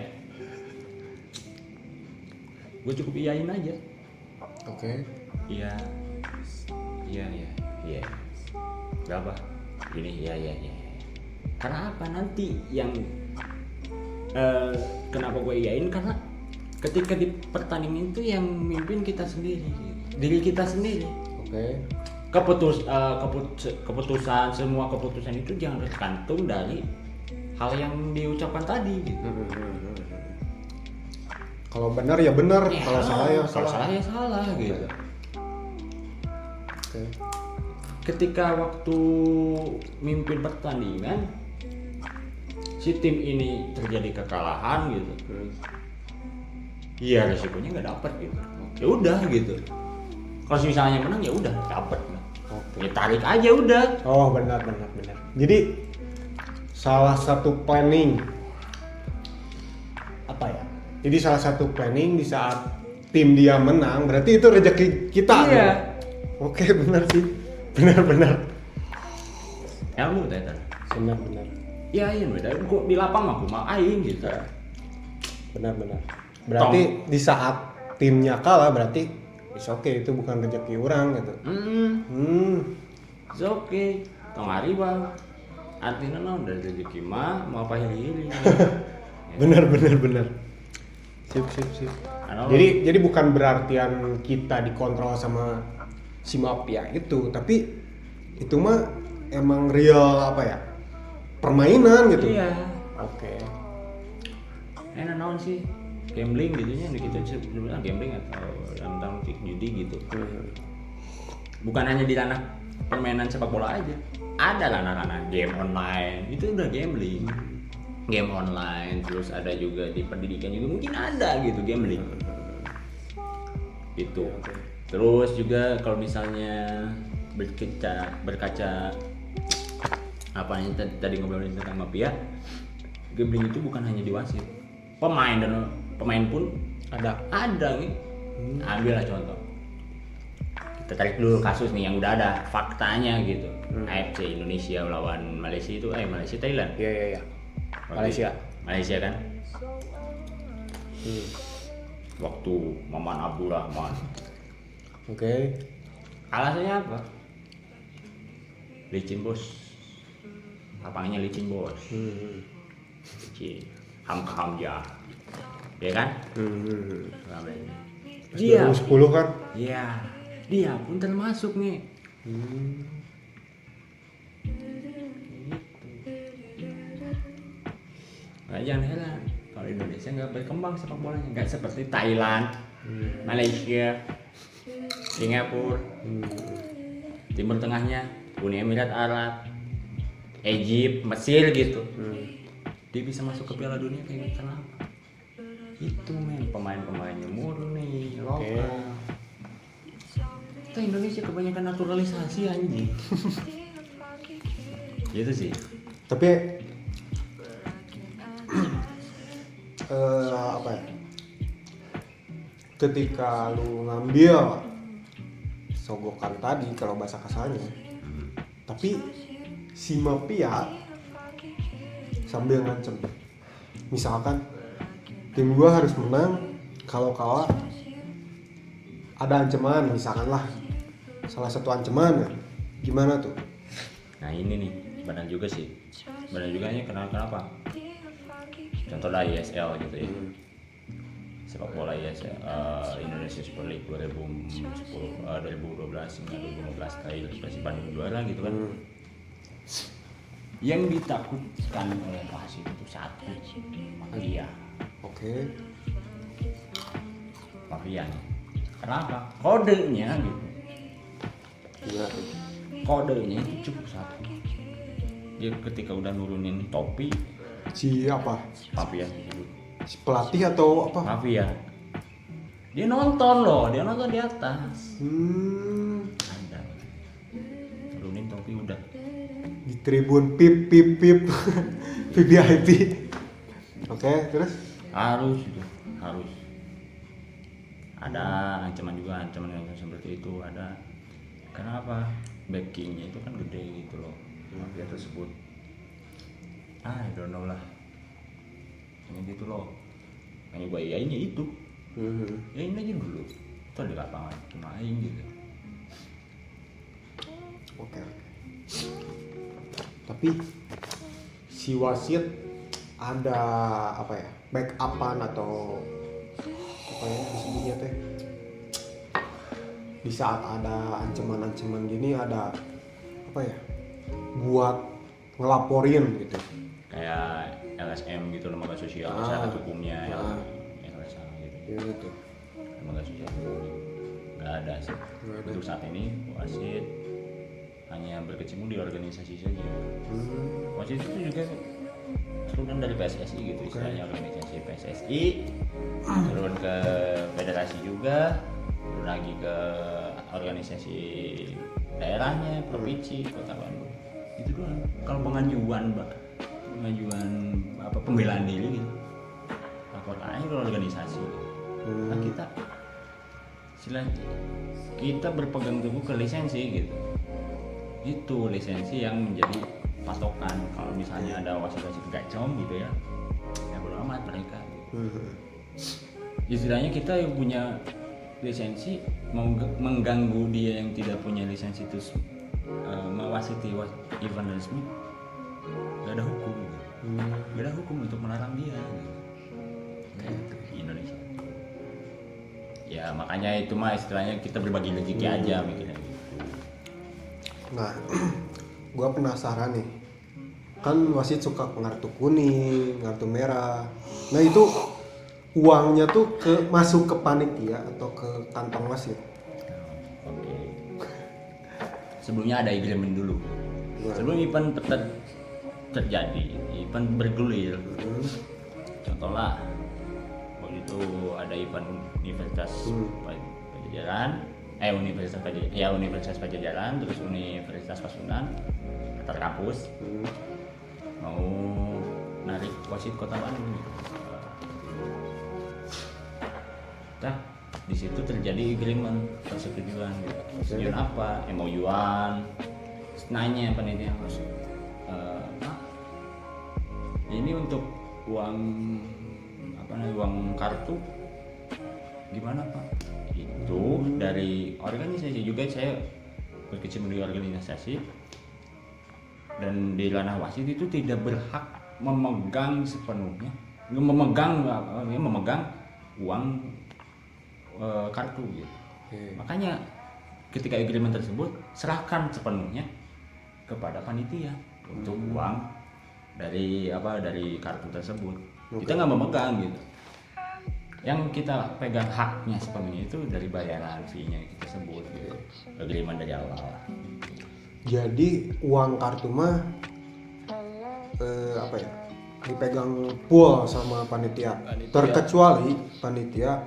gue cukup iyain aja Oke. iya iya iya. Iya. Berapa? Gini iya iya iya. Karena apa? Nanti yang eh, kenapa gue iyain? Karena ketika di pertandingan itu yang mimpin kita sendiri. Diri kita sendiri. Oke. keputus eh, keput- keputusan semua keputusan itu jangan tergantung dari hal yang diucapkan tadi gitu. Kalau benar ya benar, Ya, kalau salah ya kalau salah. salah ya salah gitu Oke. ketika waktu mimpin pertandingan si tim ini terjadi kekalahan gitu iya resikonya nggak dapet gitu ya udah gitu kalau misalnya menang ya udah dapet Oke. ya tarik aja udah Oh benar benar benar. Jadi salah satu planning apa ya? Jadi salah satu planning di saat tim dia menang berarti itu rezeki kita. Iya. gitu. Oke benar sih. Benar benar. ilmu teta Benar benar. ya iya beda kok di lapang mah aku aing gitu Benar benar. Berarti di saat timnya kalah berarti is oke itu bukan rezeki orang gitu. hmm Hmm. it's okay tong hari bang artinya non dari rezeki mah mau apa hili Benar benar benar. Sip sip sip. Jadi jadi bukan berartian kita dikontrol sama si mafia itu, tapi itu mah emang real apa ya? Permainan gitu. iya. Oke. enak naon sih? Gambling gitu nya di kita sebenarnya gambling atau dalam petik judi gitu. Hmm. bukan hanya di ranah permainan sepak bola aja. Ada ranah-ranah game online. Itu udah gambling. Game online terus ada juga di pendidikan juga. Mungkin ada gitu gambling. Itu terus juga kalau misalnya berkaca berkaca apa yang tadi- ngobrolin tentang mafia gambling itu bukan hanya di wasit pemain dan pemain pun Ada. ada nih ambillah contoh kita tarik dulu kasus nih yang udah ada faktanya gitu AFC Indonesia lawan Malaysia itu eh Malaysia Thailand Iya iya iya. Malaysia. Malaysia kan Hmm. waktu Maman Abdurrahman Oke. alasannya apa? Licin bos. Lapangnya licin bos? Hmm. licin. Hamka hamja ya kan? Hmm. Dia. 10 kan? ya dia pun termasuk nih Hmm. Nah, jangan heran. Kalau Indonesia nggak berkembang sepak bolanya. Nggak seperti Thailand, Malaysia, Singapura, Timur Tengahnya, Uni Emirat Arab, Egypt, Mesir gitu. Dia bisa masuk ke Piala Dunia kayak gitu kenapa? Itu men pemain-pemainnya murni lokal. Kita Indonesia kebanyakan naturalisasi anjing. gitu sih. Tapi eh, apa ya? Ketika lu ngambil sogokan tadi kalau bahasa kasarnya. Tapi si mafia sambil ngancem. Misalkan tim gua harus menang kalau kalah ada ancaman misalkan lah. Salah satu ancaman ya. Gimana tuh? Nah ini nih, benar juga sih. Benar juga nih kenapa kenapa? Contoh lah ISL gitu ya. Sepak bola ISL eh, Indonesia Super League 2010 eh, 2012 hingga 2015 kali Persib Bandung juara gitu kan. Yang ditakutkan oleh wasit itu satu mafia, oke mafia nih. Kenapa? Kodenya gitu. iya Kodenya itu cukup satu. Dia ketika udah nurunin topi, si apa mafia disebut. si pelatih atau apa? Mafia. Dia nonton loh dia nonton di atas. Hmm, ada. Turunin topi udah. Di tribun pip pip pip. VIP oke terus? Harus itu harus. Ada ancaman juga ancaman yang seperti itu ada. Kenapa? Backingnya itu kan gede gitu loh. Mafia tersebut. Ah I don't know lah ini gitu loh hanya gue iyainnya itu Hmm. ya ini aja dulu itu di lapangan cuma aing gitu Oke. Tapi si wasit ada apa ya? Backupan atau apa ya disebutnya teh? Di saat ada ancaman-ancaman gini ada apa ya? Buat ngelaporin gitu. kayak LSM gitu lembaga sosial Ah. masyarakat hukumnya yang Ah. LSM gitu Ya gitu. lembaga sosial hukum nggak ada sih Nggak ada. untuk saat ini wasit hanya berkecimpung di organisasi saja Hmm. wasit itu juga turunan dari PSSI gitu Oke. istilahnya organisasi PSSI turun ke federasi juga turun lagi ke organisasi daerahnya provinsi kota Bandung itu doang kalau pengajuan mbak pengajuan apa pembelaan diri gitu laporkan aja ke organisasi Hmm. nah kita sila kita berpegang teguh ke lisensi gitu itu lisensi yang menjadi patokan kalau misalnya ada wasit-wasit gacom gitu ya ya bodo amat mereka gitu. Hmm. istilahnya kita yang punya lisensi mengganggu dia yang tidak punya lisensi itu uh, mewasiti was- event resmi gak ada hukum. Hmm. gak ada hukum untuk melarang dia gitu. Gitu, di Indonesia ya makanya itu mah istilahnya kita berbagi rezeki aja mikirnya gitu Nah, gua penasaran nih. Kan wasit suka kartu kuning, kartu merah. Nah, itu uangnya tuh ke masuk ke panitia atau ke kantong wasit. Oke. Sebelumnya ada agreement dulu. Gimana? Sebelum event ter- terjadi, event bergulir. Hmm. Contohlah, waktu itu ada event Universitas Hmm. Pa- Pajajaran, eh Universitas Pajajaran, ya Universitas Pajajaran, terus Universitas Pasundan, antar kampus Hmm. mau narik wasit kota Bandung. Nah, di situ terjadi agreement persetujuan gitu. Persetujuan apa? MOU-an. Nanya panitia harus ini untuk uang apa namanya uang kartu. Gimana Pak? Itu dari organisasi juga. Saya berkecimpung di organisasi. Dan di ranah wasit itu tidak berhak memegang sepenuhnya. Memegang apa, ya, memegang uang eh, kartu gitu. Oke. makanya ketika agreement tersebut serahkan sepenuhnya kepada panitia untuk uang dari apa dari kartu tersebut kita nggak memegang gitu yang kita pegang haknya sepenuhnya itu dari bayaran fee-nya sebut gitu agreement dari awal Jadi uang kartu mah eh, apa ya? Dipegang full sama panitia. Panitia. Terkecuali panitia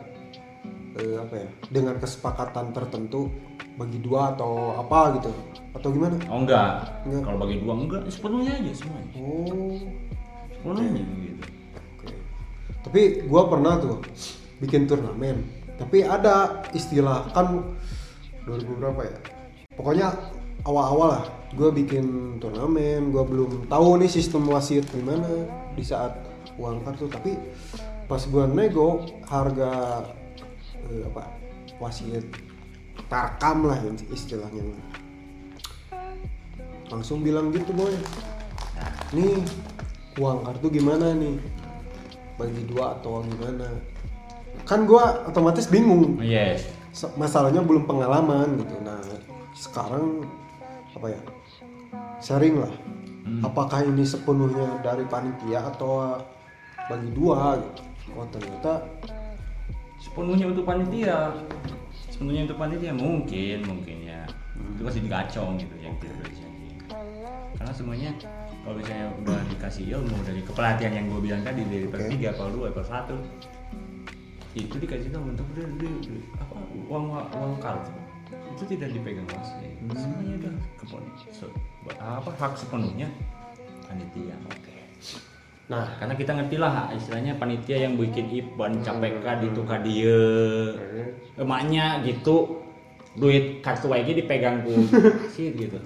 eh, apa ya? Dengan kesepakatan tertentu bagi dua atau apa gitu. Atau gimana? oh enggak Enggak. kalau bagi dua enggak sepenuhnya aja semuanya Oh. sepenuhnya gitu Oke. Tapi gua pernah tuh bikin turnamen. Tapi ada istilah kan 2000 berapa ya? Pokoknya awal-awal lah gue bikin turnamen gue belum tahu nih sistem wasit gimana di saat uang kartu tapi pas gue nego harga eh, apa wasit tarkam lah istilahnya. Langsung bilang gitu boy. Nih uang kartu gimana nih? Bagi dua atau gimana? Kan gua otomatis bingung. Yes. Masalahnya belum pengalaman gitu. Nah sekarang apa ya sharing lah. Apakah ini sepenuhnya dari panitia atau bagi dua gitu. Oh ternyata sepenuhnya untuk panitia. Sepenuhnya untuk panitia mungkin mungkin ya. Itu pasti digacong gitu yang tidak boleh dijanji karena semuanya kalau misalnya udah dikasih ilmu dari kepelatihan yang gue bilang tadi dari level Oke. 3 level 2 level 1 itu dikasih tahu untuk udah udah- udah- apa uang uang kartu itu tidak dipegang wasit semuanya udah kepon so- buat apa hak sepenuhnya panitia nah karena kita ngerti lah istilahnya panitia yang bikin event capek ka itu ka dia. Emaknya gitu duit kartu lagi dipegang ku. Sih gitu.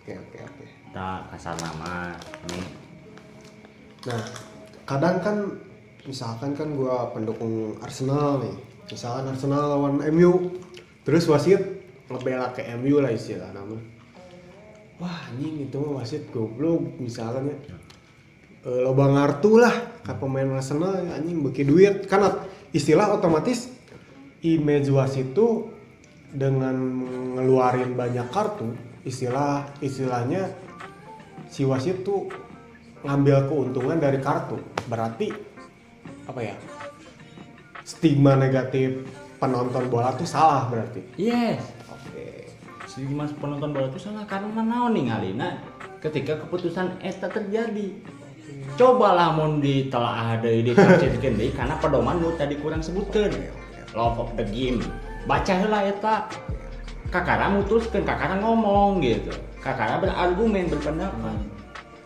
Oke oke oke. Tak kasar nama ini. Nah, kadang kan misalkan kan gua pendukung Arsenal nih. Misalkan Arsenal lawan MU, terus wasit ngebela ke MU lah istilah nama. Wah, anjing itu mah wasit goblok misalkan ya. E, loba ngartu lah ke pemain Arsenal anjing beki duit. Kan ot- istilah otomatis image wasit itu dengan ngeluarin banyak kartu istilah istilahnya si wasit tuh ngambil keuntungan dari kartu. Berarti apa ya stigma negatif penonton bola tuh salah berarti. Yes. Oke. Si mas penonton bola itu salah karena naon nih ngalina ketika keputusan eta terjadi cobalah mau ditelaah ada di kasirkeun deui karena pedoman nu tadi kurang sebutkan. Love of the game baca heula eta. Kakara mutuskan kakara ngomong gitu. Kakara berargumen berpendapat.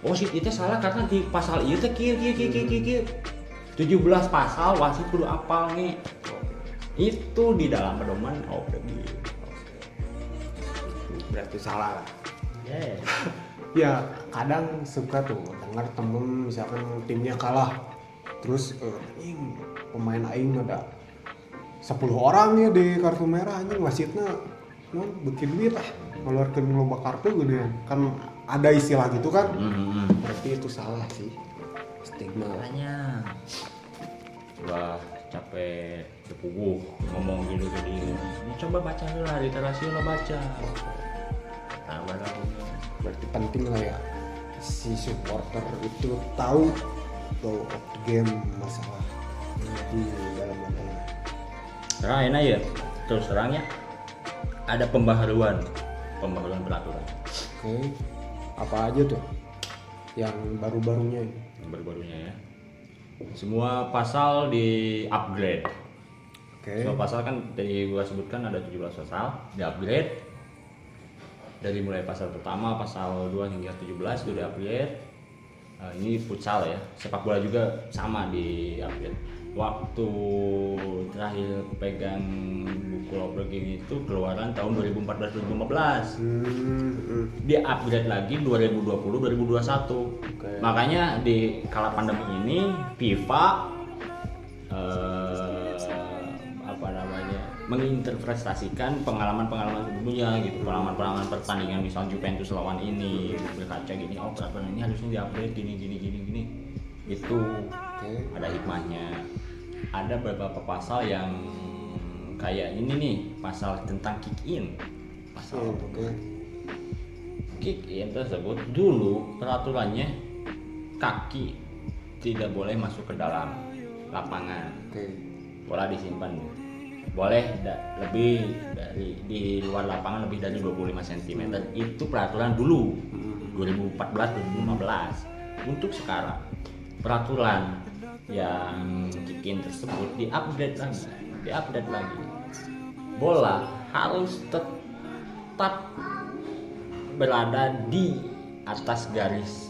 Oh sih itu salah karena di pasal itu kieu kieu kieu kieu kieu kieu 17 pasal wasit kudu apal nih. Itu di dalam pedoman. Of the game berarti salah lah. Yes. Ya kadang suka tuh dengar temen misalkan timnya kalah terus eh, anjing pemain aing ada 10 orang ya di kartu merah anjing wasitnya non bikin duit ah ngeluarkan lomba kartu gitu ya kan ada istilah gitu kan? Hmm, berarti itu salah sih stigma. Makanya. Wah capek sepuguh ngomong gitu dia Ini coba baca dulu lah literasi lo baca. Tambah lagi berarti penting lah ya si supporter itu tahu flow of the game masalah di dalam lapangan nah enak ya terus terang ya ada pembaharuan pembaharuan peraturan. Oke apa aja tuh yang baru-barunya? Yang baru-barunya ya. Semua pasal di upgrade. Oke. Semua pasal kan dari gua sebutkan ada 17 pasal di upgrade dari mulai pasal pertama pasal 2 hingga 17 itu di upgrade. Eh, ini futsal ya. Sepak bola juga sama di upgrade. Waktu terakhir pegang buku Game itu keluaran tahun 2014-2015 Hmm, hmm. di upgrade lagi 2020-2021 makanya di kala pandemi ini FIFA eh, menginterpretasikan pengalaman-pengalaman sebelumnya gitu pengalaman-pengalaman pertandingan misalnya Juventus lawan ini berkaca gini oh peraturan ini harusnya diupgrade gini gini gini gini. Itu oke. ada hikmahnya. Ada beberapa pasal yang kayak ini nih pasal tentang kick in. Pasal Hmm, oke. kick in tersebut dulu peraturannya kaki tidak boleh masuk ke dalam lapangan. Oke. Bola disimpan boleh da- lebih dari di luar lapangan lebih dari 25 cm itu peraturan dulu 2014 2015 untuk sekarang peraturan yang kick in tersebut diupdate lagi diupdate lagi. Bola harus tetap berada di atas garis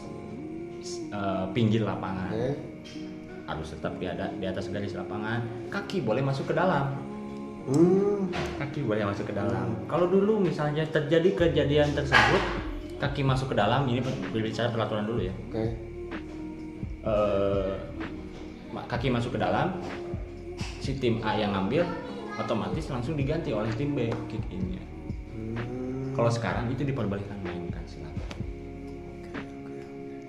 eh, pinggir lapangan. Harus tetap di, ada, di atas garis lapangan. Kaki boleh masuk ke dalam hmm. Kaki boleh masuk ke dalam. Kalau dulu misalnya terjadi kejadian tersebut kaki masuk ke dalam ini berbicara peraturan dulu ya. Oke. Eh, ma- kaki masuk ke dalam si tim A yang ngambil otomatis langsung diganti oleh tim B kick innya. Hmm, kalau sekarang itu diperbolehkan mainkan silakan.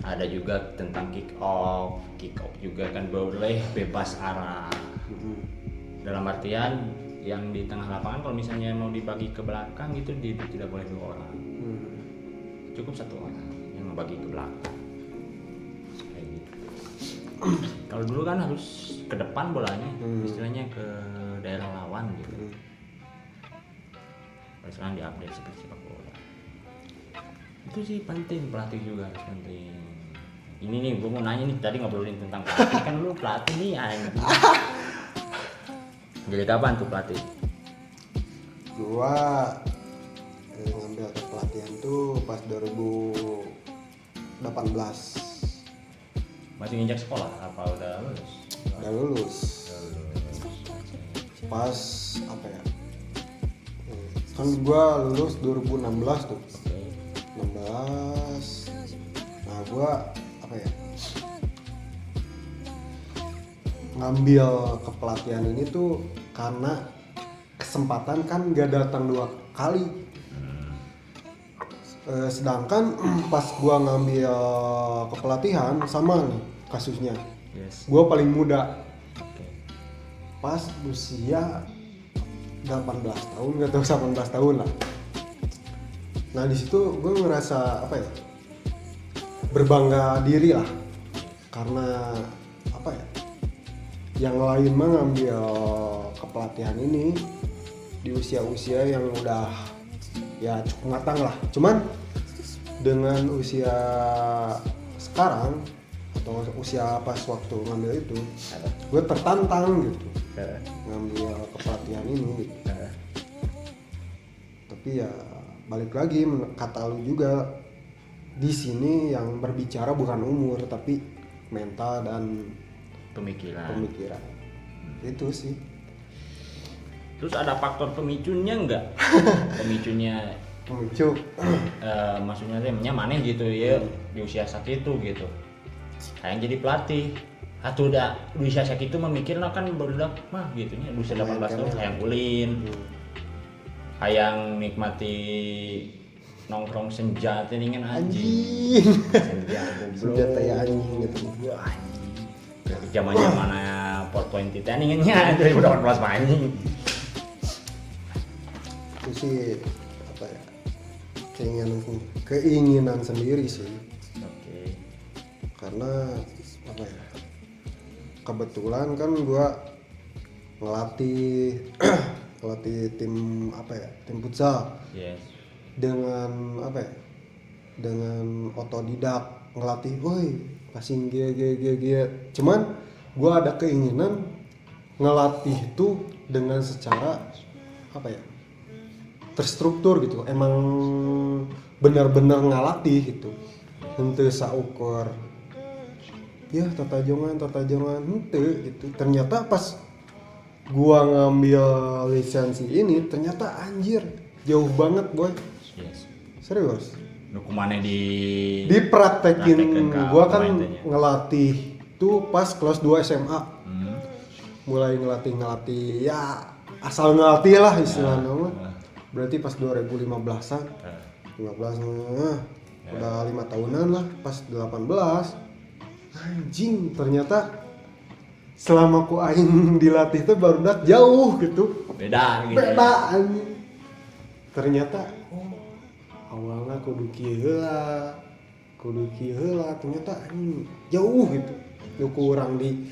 Ada juga tentang kick off kick off juga kan boleh bebas arah. Hmm. dalam artian yang di tengah lapangan kalau misalnya mau dibagi ke belakang itu di- tidak boleh dua orang Hmm. cukup satu orang yang membagi ke belakang Kayak gitu. kalau dulu kan harus ke depan bolanya Hmm. istilahnya ke daerah lawan gitu Hmm. Kalau sekarang diupdate seperti sepak bola itu sih penting pelatih juga harus penting ini nih gue mau nanya nih tadi ngobrolin tentang pelatih kan lu pelatih nih anjing jadi kapan tuh pelatih? Gua eh, ngambil pelatihan tuh pas 2018 masih nginjak sekolah? Apa udah lulus? Udah lulus. Pas apa ya? Eh, kan gua lulus 2016 tuh. oke 16 nah gua apa ya? Ngambil kepelatihan ini tuh karena kesempatan kan gak datang dua kali. Eh, sedangkan pas gua ngambil kepelatihan sama nih kasusnya. Yes. Gua paling muda. Pas usia 18 tahun gak tahu 18 tahun lah. Nah di situ gue ngerasa apa ya berbangga diri lah. Karena apa ya yang lain mah ngambil kepelatihan ini di usia-usia yang udah ya cukup matang lah. Cuman dengan usia sekarang atau usia pas waktu ngambil itu gue tertantang gitu. Ngambil kepelatihan ini gitu. tapi ya balik lagi kata lu juga di sini yang berbicara bukan umur tapi mental dan pemikiran. Pemikiran. Itu sih. Terus ada faktor pemicunya enggak pemicunya pemicu. eh, maksudnya temanya maneh gitu ya di usia sakit itu gitu. Sayang jadi pelatih. Atau udah di usia sakit itu memikirnya kan baru mah gitu nya di usia 18 tahun hayang ulin hayang nikmati nongkrong senja teh dengan anjing. Anjing. Senja goblok. ya anjing gitu. Wah, anjing zaman zamannya 420 teh ningannya 2018 mah anjing itu sih apa ya keinginan keinginan sendiri sih. Oke. Karena apa ya kebetulan kan gua ngelatih ngelatih tim apa ya tim futsal. Yes. Dengan apa ya dengan otodidak ngelatih woi passing g g g g cuman gua ada keinginan ngelatih itu dengan secara apa ya terstruktur gitu. Emang benar-benar ngelatih gitu. Ente saukur. Ya tata jongan tata jongan ente gitu. Ternyata pas gua ngambil lisensi ini ternyata anjir jauh banget boy. Yes. Serius nu kumane di dipraktekin. gua kan ngelatih tuh pas kelas 2 SMA Hmm. mulai ngelatih ngelatih ya asal ngelatih lah istilahnya Ya, ya. berarti pas 2015an Eh, 15 nah, udah lima tahunan lah pas 18 anjing ternyata selama ku aing dilatih tuh baru dak jauh gitu. Beda gitu ya. beda anjing. Ternyata kudu kieu heula kudu kieu heula ternyata anjing jauh gitu. Nu kurang di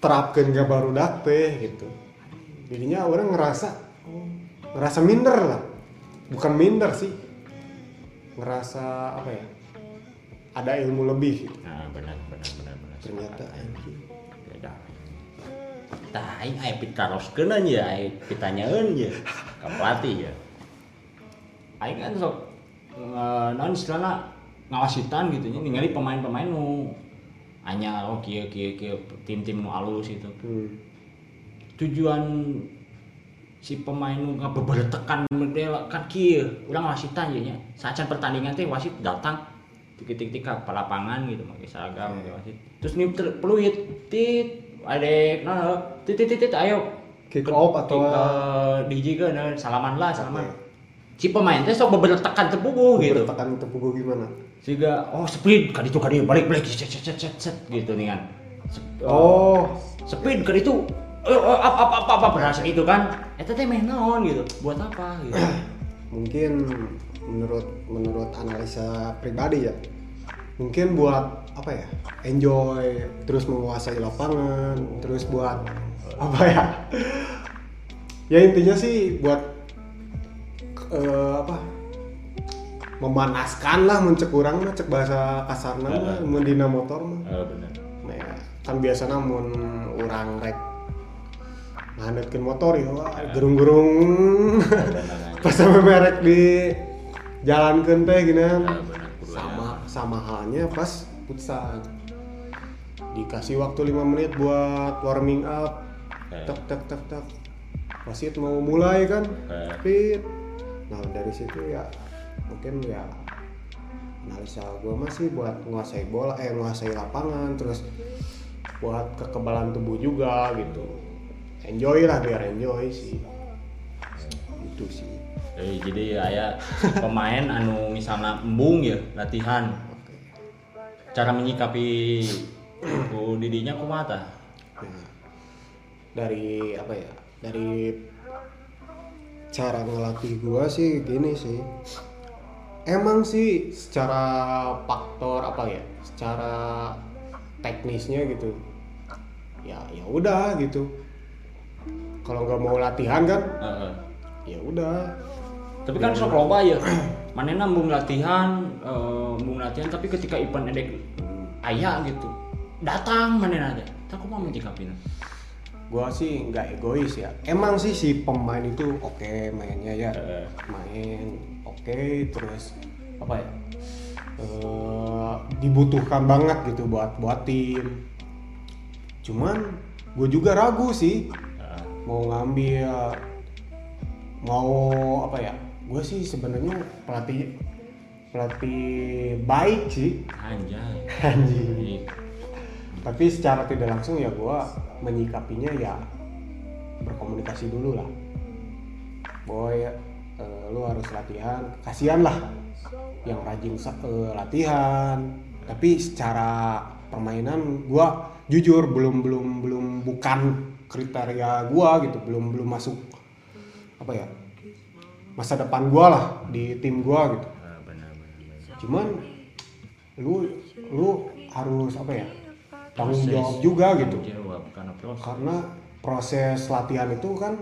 terapkan ke baru teh gitu. Jadinya orang ngerasa ngerasa minder lah. Bukan minder sih ngerasa apa ya ada ilmu lebih gitu. nah benar benar benar benar. Ternyata anjing. beda. Tah aing aya pitaroskeun aja aing pitanyaeun ya ka pelatih ya. Aing kan sok eh, naon istilahna ngawasitan gitu nya ningali pemain-pemain nu anyar oh kieu kieu kieu tim-tim nu alus itu. Hmm. tujuan si pemain nu nggak beber tekan model kan kieu urang wasit tanya nya saat pertandingan teh wasit datang tik-tik ke lapangan gitu pakai seragam gitu wasit. Terus nih peluit tit adek nah tit tit tit ayo. Kick off atau Kick, eh, jiga nah, salaman lah salaman si pemain teh sok beber tekan tepuguh gitu. Bertekan tepuk gue gimana? Sehingga oh speed kan itu kan dia balik balik set set set, set gitu nih kan. Sep- oh speed kan itu eh, eh, apa apa apa apa berasa itu kan. Eta teh meh naon gitu. Buat apa gitu. Mungkin menurut menurut analisa pribadi ya. Mungkin buat apa ya enjoy terus menguasai lapangan terus buat apa ya ya intinya sih buat eh, apa memanaskan lah mencek kurang mah cek bahasa kasarna mah mendina motor mah. Oh, benar Nah, kan biasa namun orang rek nganeutkeun motor ya gerung-gerung. Pas sampai merek di jalankeun teh gini benar sama sama halnya pas futsal dikasih waktu 5 menit buat warming up. Eh. tek tek tek tek. Wasit mau mulai kan. Eh. fit nah dari situ ya mungkin ya analisa gue masih buat menguasai bola eh menguasai lapangan terus buat kekebalan tubuh juga gitu. Enjoy lah biar enjoy sih. Itu sih. Eh, jadi aya pemain anu misalnya embung ya latihan. Cara menyikapi ku didinya kumaha tah? Nah, dari apa ya dari cara ngelatih gua sih gini sih emang sih secara faktor apa ya secara teknisnya gitu ya ya udah gitu kalau nggak mau latihan kan Heeh. ya udah Tapi kan sok loba ya. Manena embung latihan, embung latihan tapi ketika event edek aya gitu. Datang manena aja. Tak mau menyikapina. Gua sih nggak egois ya. Emang sih si pemain itu oke mainnya ya. Heeh. main oke terus apa ya? Eh, dibutuhkan banget gitu buat buat tim. Cuman gue juga ragu sih Heeh. mau ngambil mau apa ya? Gue sih sebenarnya pelatih pelatih baik sih. Anjay. anjing. Ih, tapi secara tidak langsung ya gue menyikapinya ya berkomunikasi dulu lah. Boy eh, lu harus latihan. Kasihan lah yang rajin eh, latihan. Tapi secara permainan gue jujur belum belum belum bukan kriteria gue gitu. Belum belum masuk apa ya masa depan gue lah di tim gue gitu. Benar. cuman lu lu harus apa ya tanggung Proses. jawab juga gitu. Jawab karena proses. karena proses latihan itu kan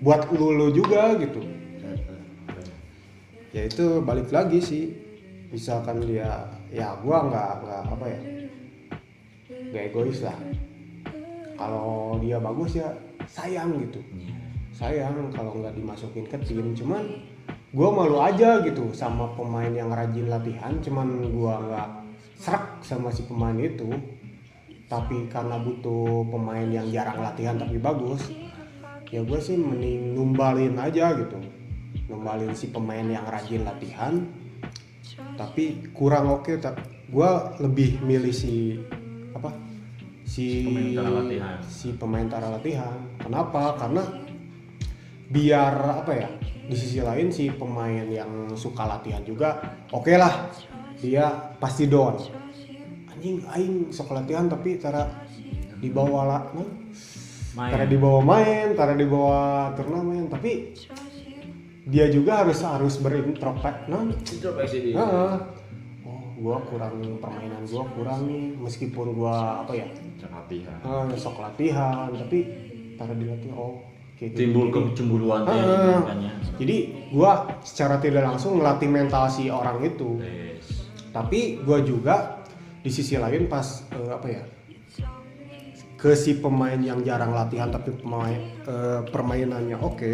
buat lu, lu juga gitu. Ya itu balik lagi sih. Misalkan dia ya gua nggak nggak apa ya nggak egois lah. Kalau dia bagus ya sayang gitu. Sayang kalau nggak dimasukin ke tim. Cuman gua malu aja gitu sama pemain yang rajin latihan. Cuman gua nggak serak sama si pemain itu tapi karena butuh pemain yang jarang latihan tapi bagus ya gue sih mending numbalin aja gitu. Numbalin si pemain yang rajin latihan tapi kurang oke tapi gue lebih milih si apa? Si Pemain tara latihan. si pemain tara latihan. Kenapa? Karena biar apa ya di sisi lain si pemain yang suka latihan juga oke lah. Dia pasti down anjing aing sok latihan tapi tara dibawa lah nah, Main. tara dibawa main tara dibawa turnamen tapi dia juga harus harus berintrospek nah Introspeksi di. Heeh. oh gua kurang permainan gua kurang nih meskipun gua apa ya Latihan. ah, sok latihan tapi tara dilatih oh kayak. Timbul kecemburuan Ah. makanya. jadi gua secara tidak langsung melatih mental si orang itu Yes. tapi gua juga di sisi lain pas eh, apa ya ke si pemain yang jarang latihan tapi pemain eh, permainannya oke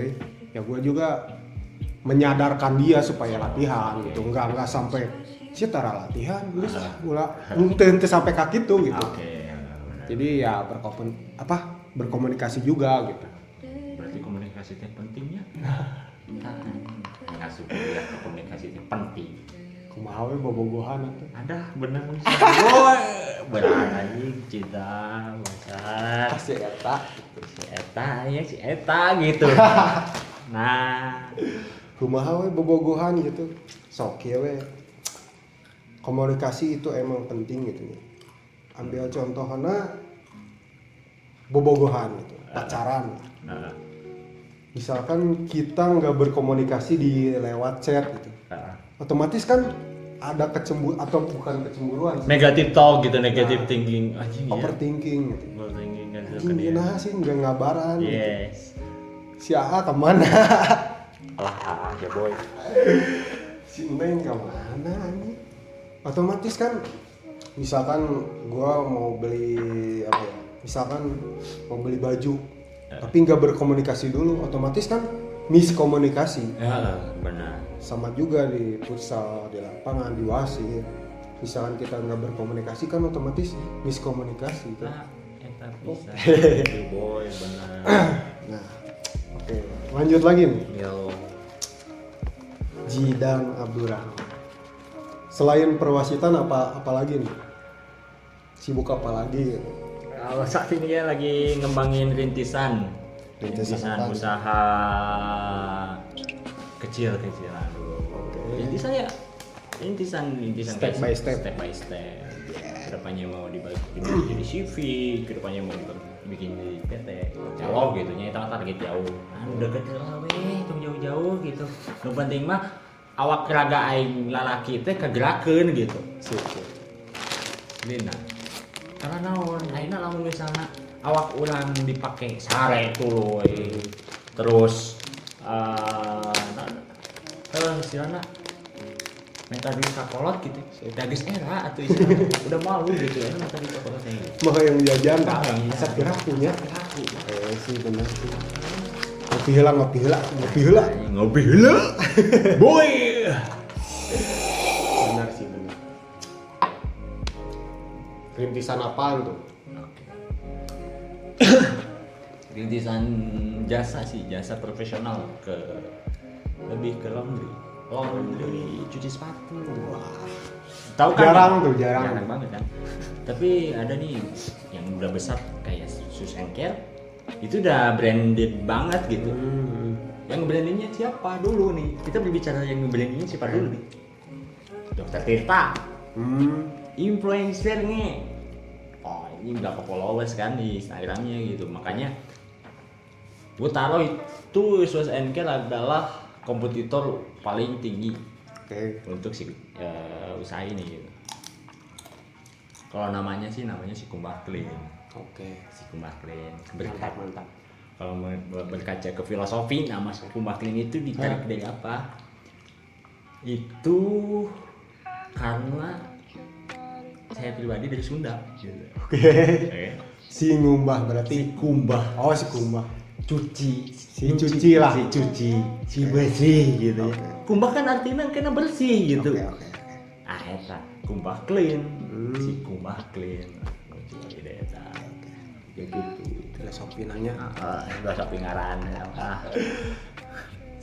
ya gua juga menyadarkan dia supaya latihan gitu. Nggak nggak sampai si tara latihan lu gula mungkin sampai kaki tuh gitu. Oke. benar. jadi ya berkomun apa berkomunikasi juga gitu. Berarti komunikasi itu pentingnya? Nggak suka bilang komunikasi itu penting kumaha we bobogohan atuh? Ada bener. Boy benar anjing cinta besar pasti eta. Si eta ya si eta gitu. Nah. Kumaha we bobogohan gitu. Sok ya we. Komunikasi itu emang penting gitu ya. Ambil contohnya bobogohan gitu pacaran. Nah, misalkan kita nggak berkomunikasi di lewat chat gitu. Nah. otomatis kan ada kecembur atau bukan kecemburuan sih, negatif talk gitu negatif Nah. thinking. Anjing ya overthinking gitu. Overthinking kan anjing dia nah sih? Nggak ngabaran. Yes. Si AA ke mana? Lah ya boy. Si Neng ke mana anjing? Otomatis kan misalkan gua mau beli apa ya misalkan mau beli baju tapi nggak berkomunikasi dulu otomatis kan miskomunikasi. Ya benar. Sama juga di futsal di lapangan di wasit. Misalkan kita nggak berkomunikasi kan otomatis miskomunikasi kan nah bisa. Boy benar. Nah oke. Lanjut lagi nih. Yo. Jidan Abdurrahman. Selain perwasitan apa apa lagi nih? Sibuk apa lagi? Kalau saat ini ya lagi ngembangin rintisan, Rintisan usaha kecil-kecilan dulu. Rintisan ya, rintisan, rintisan Step kayak by step. step by step. Ke depannya mau dibagi dibikin jadi CV, ke depannya mau dibikin jadi PT, jauh gitu, nyata target jauh. Anu deket lah weh, tong jauh-jauh gitu. Nu penting mah awak raga aing lalaki teh kegerakeun gitu. Sip, sip. Dina. Karena naon, akhirnya lamun misalnya awak ulang dipakai sare tuh we. terus eh nah, eh istilahnya minta duit kakolot gitu. Udah geus era atau udah malu gitu ya minta duit kayak gitu mah yang jajan jajan. asap gerak punya. Laku eh sih benar sih. Ngopi heula ngopi heula ngopi heula ngopi heula boy. Benar sih benar. Rintisan apaan tuh rintisan jasa sih jasa profesional ke lebih ke laundry. Laundry cuci sepatu. Wah. Tahu kan? Jarang tuh, jarang. jarang banget kan? Tapi ada nih yang udah besar kayak sus and care itu udah branded banget gitu. Hmm. yang brandingnya siapa dulu nih? Kita berbicara yang brandingnya siapa dulu nih? Dokter Tirta. Hmm. influencernya ini berapa followers kan di Instagramnya gitu makanya gue taruh itu and Care adalah kompetitor paling tinggi Oke. untuk si eh, usaha ini gitu kalau namanya sih namanya si Kumbah Clean Oke. si Kumbah Clean Mantap, berkat mantap. kalau me- berkaca ke filosofi nama si Kumbah Clean itu ditarik Hah? dari apa itu karena saya pribadi dari Sunda gitu. Oke. Si ngumbah berarti kumbah oh si kumbah. cuci Si cuci lah. si cuci si bersih gitu ya Oke. kumbah kan artinya kena bersih gitu Oke oke oke. ah eta kumbah clean Hmm. si kumbah clean Jadi eta ya gitu Filosofi nanya. udah sapi ngaran ah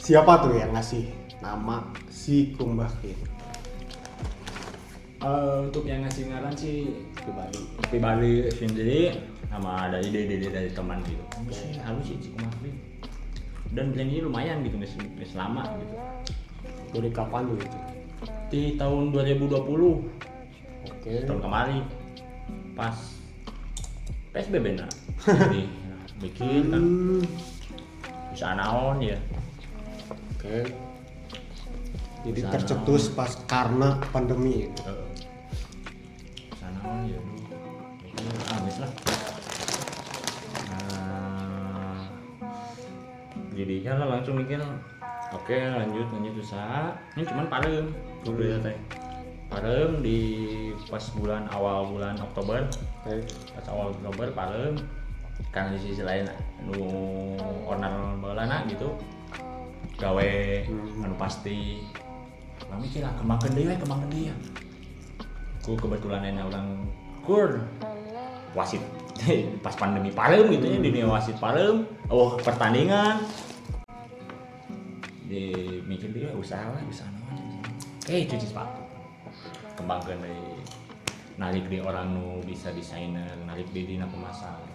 Siapa tuh yang ngasih nama si kumbah ini? Eh, untuk yang ngasih ngaran sih Pribadi. pribadi sendiri sama dari ide-ide dari teman gitu sih halus sih clean dan brand ini lumayan gitu se- nggak selama gitu Dari kapan tuh itu? di tahun 2020 Oke. tahun kemarin pas PSBB nah jadi bikin kan Hmm. bisa naon ya Oke. Jadi Sana. tercetus pas karena pandemi. Eh, bisa ya lah Nah, jadi ya lah langsung mikir oke lanjut lanjut usaha. Ini cuman parem. Dulu ya teh. Parem di pas bulan awal bulan Oktober. Pas awal Oktober parem. Karena di sisi lain nu owner balana gitu. Gawe Hmm. anu pasti. Kami kira kembangkan dia kembangkan dia ku kebetulan enak orang kur wasit. Pas pandemi parem gitu ya dunia wasit parem. Oh pertandingan. Di mikir dia usaha lah usaha naon eh cuci sepatu kembangkan dari narik di orang nu bisa desainer narik di dina pemasaran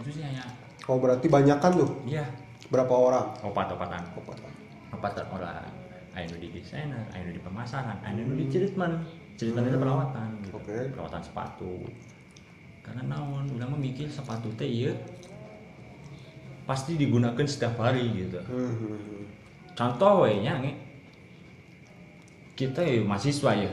itu sih hanya Oh berarti banyak kan tuh? iya. Berapa orang? opat-opatan. Opat. opatan orang anu di desainer anu di pemasaran anu di treatment treatment itu perawatan gitu. Oke. perawatan sepatu karena naon udah memikir sepatu teh iya pasti digunakan setiap hari gitu Hmm, hmm, hmm. contoh we nya nge. kita ya mahasiswa ya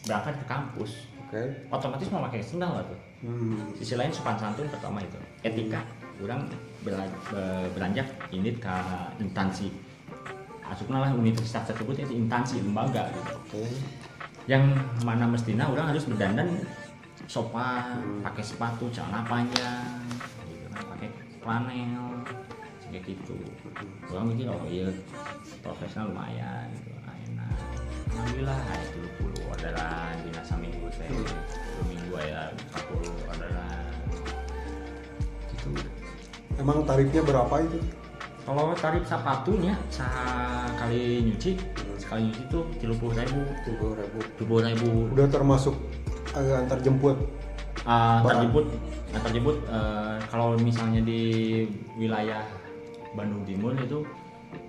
berangkat ke kampus Oke. otomatis mau pakai sendal lah tuh Hmm. sisi lain sopan santun pertama itu etika orang bela- be- beranjak unit ke instansi masuknya lah universitas tersebut itu instansi lembaga gitu Oke. Yang mana mestinya orang harus berdandan sopan pakai sepatu celana panjang gitu kan pakai flanel kayak gitu. Orang mikir oh iya profesional lumayan gitu ah, enak. Alhamdulillah itu dulu orderan di nasa minggu teh. Dua minggu ya 40 orderan. Gitu. Emang tarifnya berapa itu? Kalau tarif sepatunya sekali nyuci sekali nyuci tuh tiga puluh ribu Tujuh ribu. ribu Udah termasuk eh, antar jemput. Uh, Barang. terjemput, nah, terjemput uh, kalau misalnya di wilayah Bandung Timur itu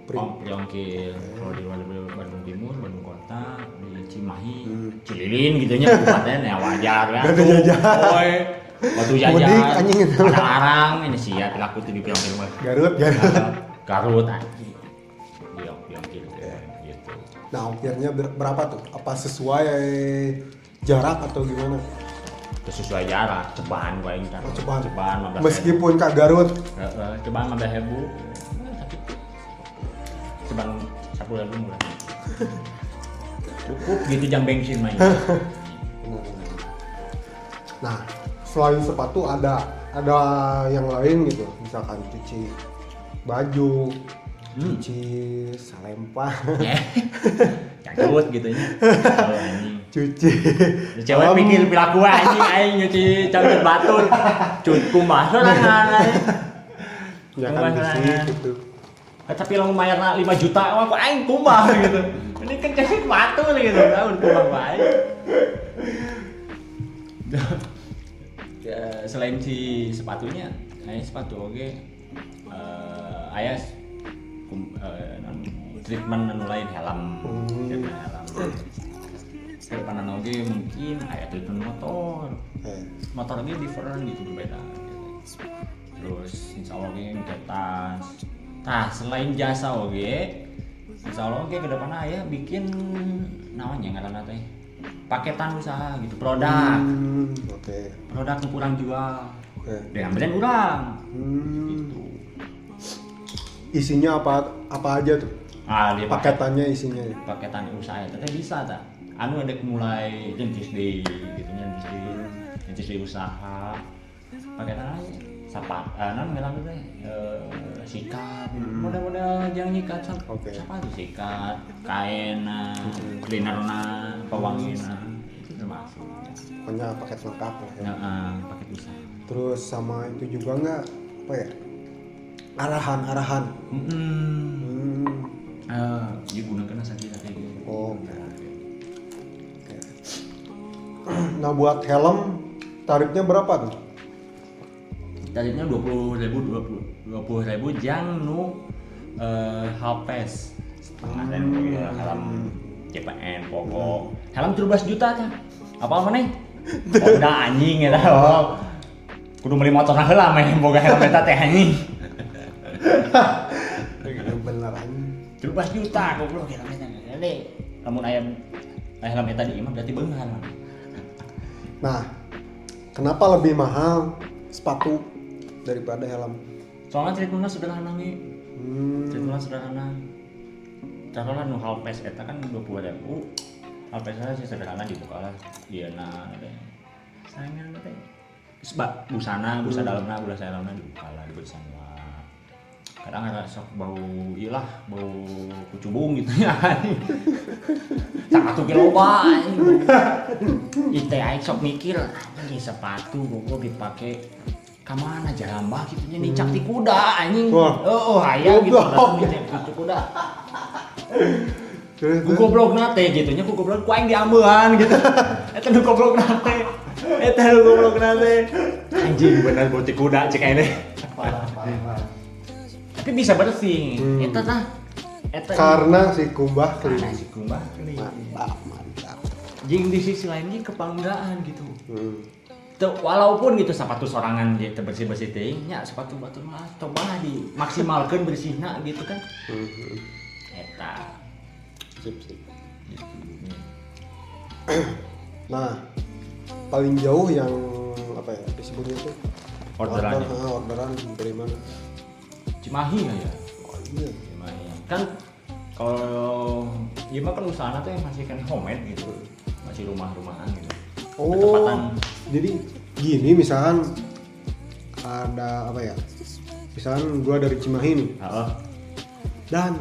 Pri- oh, ongkir kalau di luar Bandung Timur, Bandung Kota, di Cimahi, Hmm. Cililin gitu nya kabupaten ya wajar ya. Gak ada jajan. Oi, waktu jajan. Mudik, anjing. Ada larang ini sih ya pelaku tuh di ongkir mah. Garut, Garut. Garut anjing. Di ongkir Iya. gitu. Nah, ongkirnya ber- berapa tuh? Apa sesuai jarak atau gimana? Sesuai jarak, ceban gue kan. Oh, ceban. Ceban 15 Meskipun Kak Garut, Heeh, coba ngambil hebu. Coba sepuluh ribu murah. Cukup gitu jam bensin main. nah selain sepatu ada ada yang lain gitu, misalkan cuci baju, Hmm. cuci salempa, Ya. Cakut gitu anjing. cuci Cewek helm. pikir pilaku anjing aing nyuci cawet batul. Cut kumaha sorangan. ya kan bisi gitu. Eh, tapi lo bayar 5 juta, wah kok aing kumaha gitu. Ini kan cewek batul gitu, tahu kumaha wae. Ya, selain si sepatunya, ayah sepatu oke, eh, ayah kum- eh, non- treatment anu lain helm, Hmm. treatment helm. Treatment anu oge mungkin ayah treatment motor, Eh, motor ini different gitu berbeda. Terus insya Allah oge ngecek tas. Nah selain jasa oge, insya Allah oge ke depannya ayah bikin namanya ngaranna teh paketan usaha gitu produk. Hmm, Oke, produk yang kurang jual. Oke. dengan brand kurang. Hmm, gitu. Isinya apa apa aja tuh? ah dia Paketannya isinya. paketan usaha itu. Teh bisa tak? Anu ada mulai rintis di gitu rintis di rintis di usaha. Paketan aja sapat ah non nggak tahu teh eh, sikat model-model yang nyikat sap- Oke. siapa tuh sikat kain nah, cleaner nah pewangi nah itu termasuk Pokoknya paket lengkap lah ya. ya, ah, paket usaha Terus sama itu juga nggak apa ya? Arahan-arahan. hmm. Hmm, ah dia gunakan saja kayak gitu Oh, oke. Oke. Nah buat helm tarifnya berapa tuh? Tarifnya dua puluh ribu dua puluh dua puluh ribu jang nu eh, halpes setengah dan ya, helm CPN pokok. Helm 13 juta kan apa mana oh, udah anjing ya tau kudu beli motor nah heula meh boga helm eta teh anjing. Yang beneran. 13 juta goblok helm eta gede lamun aya aya helm eta di imah berarti beunghar Nah, kenapa lebih mahal sepatu daripada helm? soalnya treatmentnya sederhana nih Hmm, Jadwalnya sederhana. Taruhlah nu halpes eta kan dua puluh ribu. Halpesnya sih sederhana dibuka lah. Dia na. Sayangan teh. Terus ba- busana, busa dalamnya, busa dalamnya dibuka lah, dibuka lah. Kadang ada sok bau ilah, bau kucubung gitu ya. Satu kilo ba. Ite aing sok mikir, anjing sepatu kok dipakai kamana jarambah gitu nya nicak ti kuda anjing. Oh, oh aya gitu Goblok. nicak ti kuda ku goblok nate gitu nya ku goblok ku aing diambehan gitu eta nu goblok nate eta nu goblok nate anjing bener boti kuda cek parah. tapi bisa bersih Hmm. eta tah eta Karena si kumbah karena kering. si kumbah kering. Mantap, mantap. jing di sisi lain ge kebanggaan gitu Hmm. Tuh, walaupun gitu sepatu sorangan gitu bersih bersih teh nya sepatu batu mah coba di maksimalkan bersihna gitu kan Hmm, hmm. eta Sip, sip. gitu. Nah, paling jauh yang apa ya disebutnya itu Orderannya. Order, ah, orderan dari mana? Cimahi nggak ya Oh iya. Cimahi kan kalau ya mah kan usaha tuh yang masih kan homemade gitu masih rumah-rumahan gitu Oh, Ketepatan. Jadi gini misalkan ada apa ya? Misalkan gua dari Cimahi nih Heeh. dan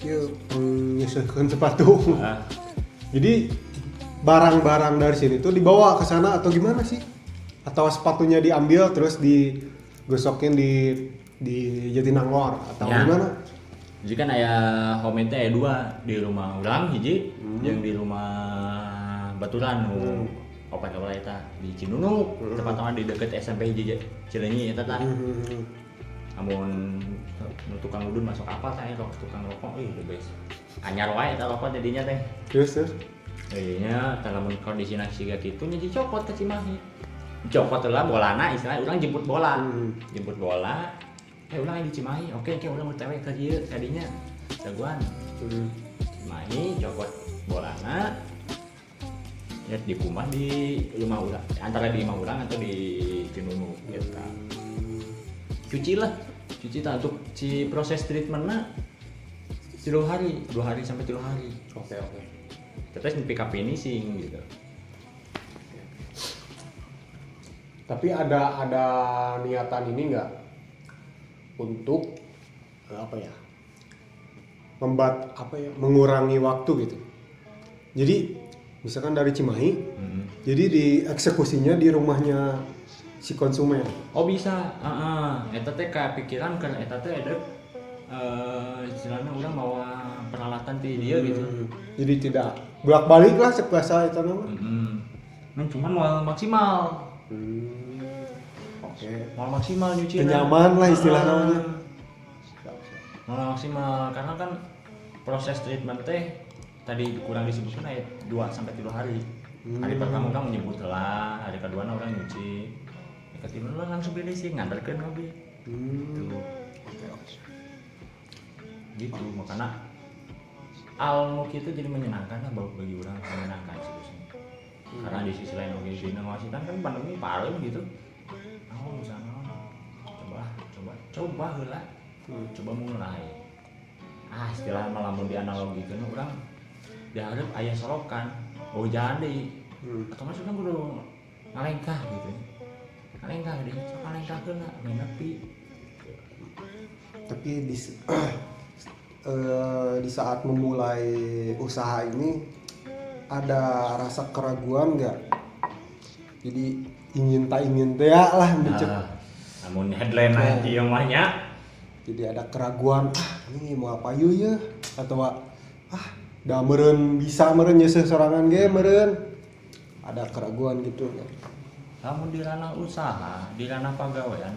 yuk menyesuaikan sepatu. Ah, Jadi barang-barang dari sini tuh dibawa ke sana atau gimana sih? Atau sepatunya diambil terus digosokin di di Jatinangor atau Ya. gimana? jadi kan aya homemade teh aya dua di rumah urang hiji yang di rumah baturan nu opat opat eta di Cinunuk tepatnya di deket SMP Cileunyi eta tah Hmm. namun nu tukang udun masuk apa saya rok tukang rokok ih the best anyar wae eta rokok jadinya teh Terus terus. Iya, kalau kondisi nasi kayak gitu jadi copot ke Cimahi. Copot lah bolana istilah orang jemput bola. Hmm. Jemput bola. Eh ulang di Cimahi. Oke, oke ulang bertewe ke dieu tadinya. Jagoan. Hmm. Cimahi copot bolana. Ya di kumah di rumah urang. Antara di rumah urang atau di Cinunu gitu. Cuci lah. Cuci tak untuk si proses treatmentnya tiga hari, dua hari sampai tiga hari Oke oke. terus di pick up finishing gitu Tapi ada ada niatan ini nggak untuk eh, apa ya? Membat apa ya? Mengurangi waktu gitu. Jadi misalkan dari Cimahi, jadi dieksekusinya di rumahnya si konsumen. oh bisa ah eta teh kayak pikiran kan eta teh ada eh istilahnya orang bawa peralatan ti dia gitu Hmm. Jadi tidak bolak balik lah sepuasa itu nama. mm Nah, cuman mau maksimal Hmm. Oke. mau maksimal nyuci Kenyaman lah istilah namanya. mau maksimal karena kan proses treatment teh tadi kurang disebutkan ya 2 sampai 3 hari. Hari pertama kan menyebut lah hari kedua orang nyuci. Hari ketiga lah langsung beresin ngantarkan mobil Hmm. gitu. Gitu makanya almu itu jadi menyenangkan lah bagi bagi orang menyenangkan sih biasanya. karena di sisi lain oke sih ngawasitan kan pandemi parah gitu. Oh misalnya coba coba coba lah. Coba mulai. Ah istilah malah mau dianalogikan orang diharap ayah sorokan oh jadi Hmm. atau masuk kan kudu ngalengkah gitu. Ngalengkah deh sok ngalengkah ke lah main nepi tapi di eh, di saat memulai usaha ini ada rasa keraguan nggak? Jadi ingin tak ingin teh ya lah mencep Nah, namun headline aja yang banyak jadi ada keraguan ah ini mau apa yuk ya atau ah dah meren bisa meren ya sesorangan ge meren. Ada keraguan gitu. Ya namun di ranah usaha di ranah pegawaian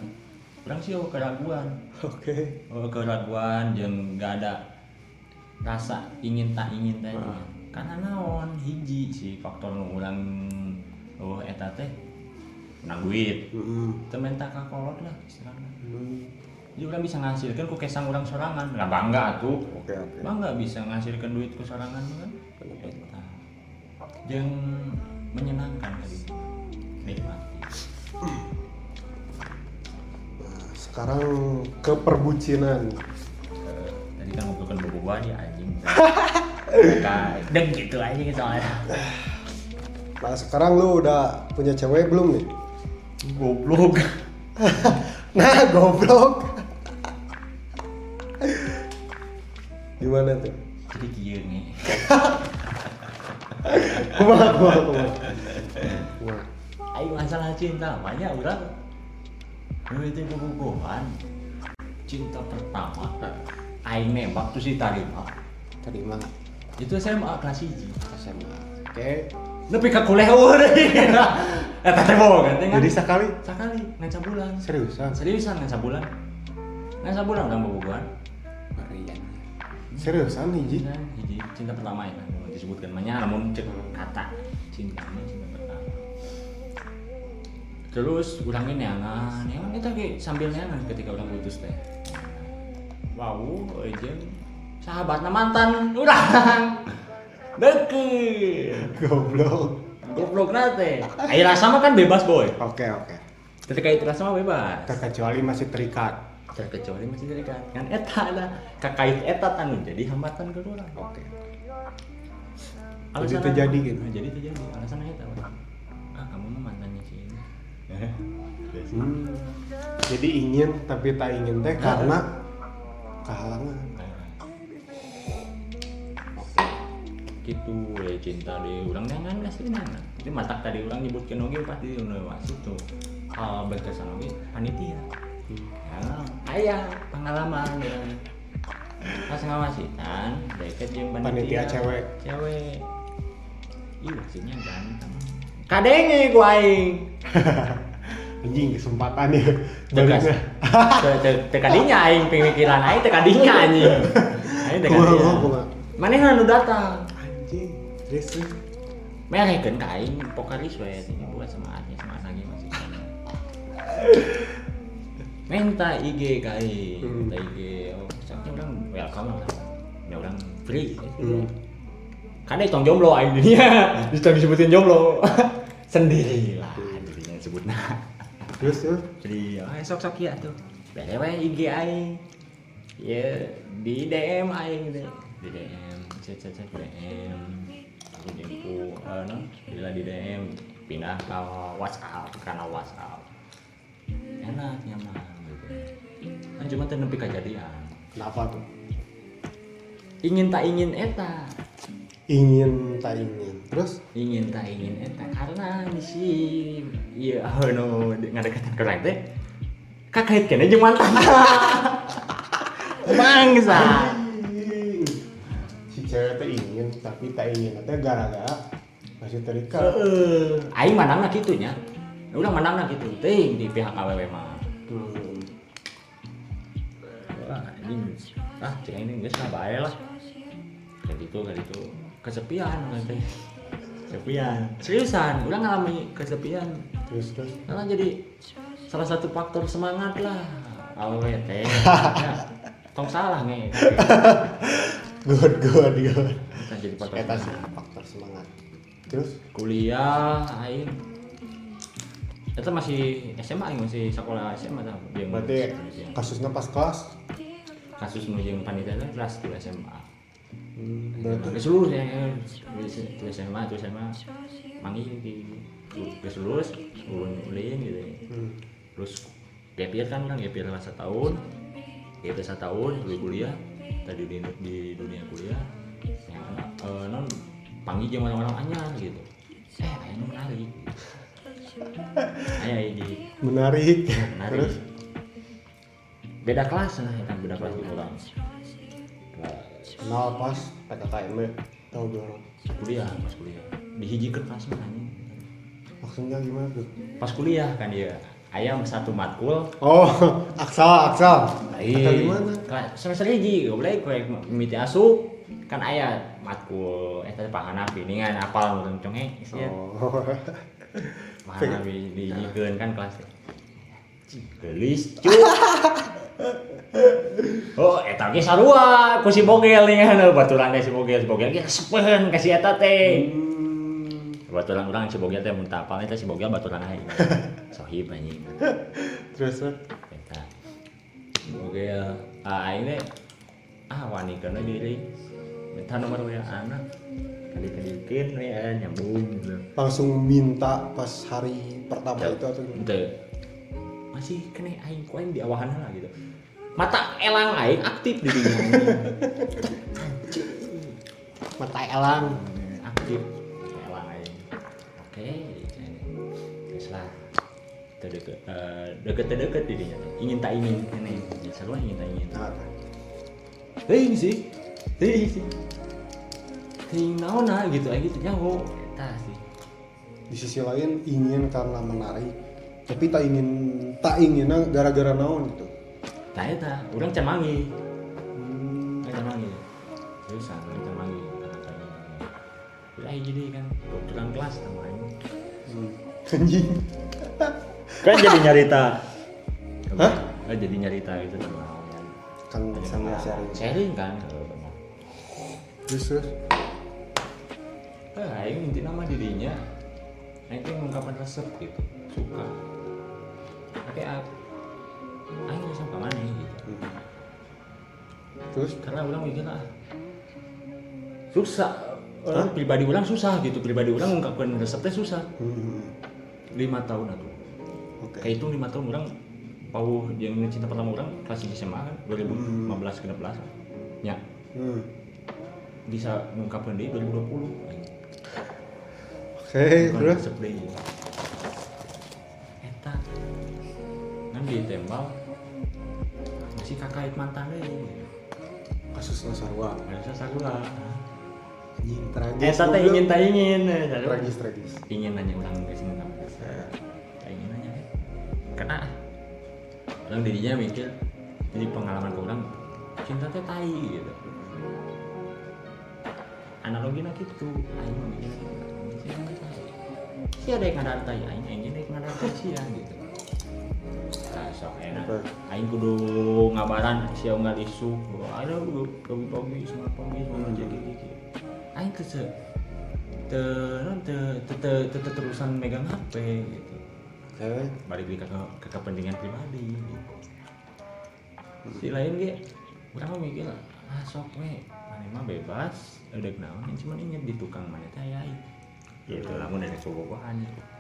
orang sih oh, keraguan. Oke. Oh, keraguan yang nggak ada rasa ingin tak ingin teh karena naon hiji si faktor nu urang oh eta teh menang duit. Mm-mm. temen tak kakolot lah istilahnya. Hmm. Jadi orang bisa ngasilkan ku kesang orang sorangan. Nggak bangga tuh. Oke oke. Bangga bisa ngasilkan duit ku sorangan kan? Eta. yang menyenangkan tadi nikmati nah sekarang ke perbucinan. Eh, tadi kan ngobrolkan bobo di anjing. Deng gitu aja soalnya. Nah sekarang lu udah punya cewek belum nih? Goblok. Nah goblok gimana tuh? Jadi kieu nih. Kumaha kumaha kumaha ayo masalah cinta. Banyak orang. Itu bobogohan cinta pertama. Aing nembak tuh si tarima. Terima itu SMA kelas 1 SMA oke. Nepi ka kuliah urang. Eta teh boga teh jadi sekali? Sakali ngan sabulan. seriusan? Seriusan ngan sabulan. Ngan sabulan urang bobogohan. Marian seriusan hiji Kan hiji cinta pertama ya kan disebutkan manya namun cek kata cinta cinta pertama. Terus urang ini neangan, neangan eta ge sambil neangan ketika urang putus teh. Wow, ejen sahabatna mantan urang. Deket. goblok Goblok nate. Air rasa mah kan bebas boy. oke oke Ketika itu rasa mah bebas. terkecuali masih terikat Terkecuali masih terikat. Kan eta ada kakait eta anu jadi hambatan ke orang. oke Alasan Jadi terjadi gitu? Nah, jadi terjadi. Alasan eta. Ah, kamu mah mantannya si ini. Hmm. jadi ingin tapi tak ingin teh karena kehalangan gitu ya cinta di orang jangan kasih mana itu matak tadi orang nyebutkan oke pasti di universitas itu hal berkesan oke panitia ya, ayah pengalaman ya. Pas ngawasitan deket yang panitia, Panitia cewek. cewek. Iya maksudnya ganteng. Kadenge gua aing. Anjing kesempatan ya. Baliknya Te- te- tekadinya aing pemikiran aing tekadinya anjing. Aing tekadinya. Manehna nu datang. Anjing terus. Mereka kan kain we ini buat semangatnya semangat lagi masih. Minta IG kain, Hmm. minta IG. Oh, soalnya orang welcome lah. Ya orang free. Hmm. Kan itu jomblo aing dunia. Bisa disebutin jomblo. Sendiri lah dirinya sebutna. terus terus Jadi, ah sok sok ya tuh. BTW IG aing. Ya di DM aing gitu. Di DM, chat chat chat DM. Aku jempu, eh, non, bila di DM pindah ke WhatsApp karena WhatsApp. Enak nyaman. Kan cuma nepi kejadian. kenapa tuh? Ingin tak ingin eta. ingin tak ingin. Terus? Ingin tak ingin eta karena si iya no ngadeketan ke orang teh kakait kene jeung mantan bangsa si cewek teh ingin tapi tak ingin. Teh gara-gara masih terikat. Heeh. aing manangna kitu nya udah manangna kitu teuing di pihak awewe mah ah cek ini geus lah bae lah kayak gitu kayak gitu kesepian nanti kesepian seriusan udah ngalami kesepian terus terus Karena jadi salah satu faktor semangat lah. Awewe teh. Ya, Tong salah nge. good good good Kita jadi faktor eta semangat. faktor semangat terus Kuliah aing. Eta masih SMA aing masih sekolah SMA tah. Jeung berarti kasusnya pas kelas kasus nu jeung panitia teh kelas di SMA. hmm, berarti seluruh ya, di SMA, itu SMA, mangi di ke seluruh, ulun ulin gitu. ya. hmm. terus gap year kan orang gap year lah setahun. Gap year setahun dulu kuliah tadi di, di dunia kuliah. Ya, eh, non panggil jeung orang-orang anyar gitu. Eh ayah menarik. Ayah ini. Menarik. Menarik. Terus beda kelas lah ya kan beda kelas gitu orang kenal pas PKKM tahu gue orang kuliah pas kuliah. Dihijikan kelas mana anjing. maksudnya gimana tuh? Pas kuliah kan dia ayam satu matkul. Oh aksal aksal aksal Lain. gimana? Semester hiji goblok kowe mimiti asup kan aya matkul. Eta teh pahanapi ningan apal nu congeng sia. oh. Pahanapi dijikeun kan kelas teh. Gelis cu. Oh, eta ge sarua ku si Bogel ningan baturan teh si Bogel si Bogel ge resepkeun ka si eta teh. Hmm. Baturan urang si Bogel teh mun teu apal eta si Bogel baturan aing. Sohib anjing. terus Eta. Bogel ah ini ah wani kana diri. Minta nomor WA anak. Kali-kalikin WA nyambung gitu. langsung minta pas hari pertama itu atau gimana? Masih kena aing ku aing di awahan lah gitu. Mata elang aing aktif di dunia ini. mata elang aktif elang aing. Oke, geus lah. Teu deket eh, deket di dinya. Ingin tak ingin kene. Sarua ingin tak ingin. nah, Ting sih. Ting sih. Ting naon nah gitu aja gitu nyaho. Eta sih. di sisi lain ingin karena menarik tapi tak ingin tak ingin gara-gara naon gitu Tah eta, urang can mangi. hmm. Can mangi. Seriusan, urang can mangi. Karena can mangi. Udah jadi kan dokteran kelas sama aing. Hmm. anjing Kan jadi nyarita. Hah? Oh, jadi nyarita gitu sama kan sama sharing sharing kan terus terus Eh, aing inti nama dirinya aing teh mengungkapkan resep gitu suka oke ah aing bisa ke mana gitu Hmm. terus? Karena orang mikir ah susah. Orang pribadi orang susah gitu. Pribadi orang mengungkapkan resepnya susah. Hmm. lima tahun atuh oke. Kayak itu lima tahun orang pau yang cinta pertama orang kelas di SMA kan 2015 ke 16 ya. Hmm. bisa mengungkapkan di 2020 oke terus ditembal masih kakak mantan deh kasus Nasarwa Masa sakula anjing tragis goblok. ingin tak ingin. Tragis tragis. Ingin nanya orang guys nggak Tak ingin nanya Karena Orang dirinya mikir Jadi pengalaman ke orang Cinta teh tai gitu. Analoginya gitu Aing mah mikir gitu Cinta teh tai. Si ada yang ngadar tai Aing Aing ada yang ngadar tai sih gitu Aing kudu ngabaran si unggal isu. Ada kudu pagi-pagi semangat pagi semangat jadi gitu Aing tuh se te te te te te- te- terusan megang HP gitu. Oke balik lagi ke, ke kepentingan pribadi gitu. si lain ge mah mikir ah sok we mana mah bebas. Ada kenalan cuma inget di tukang mana teh gitu lamun dari cobogohan gitu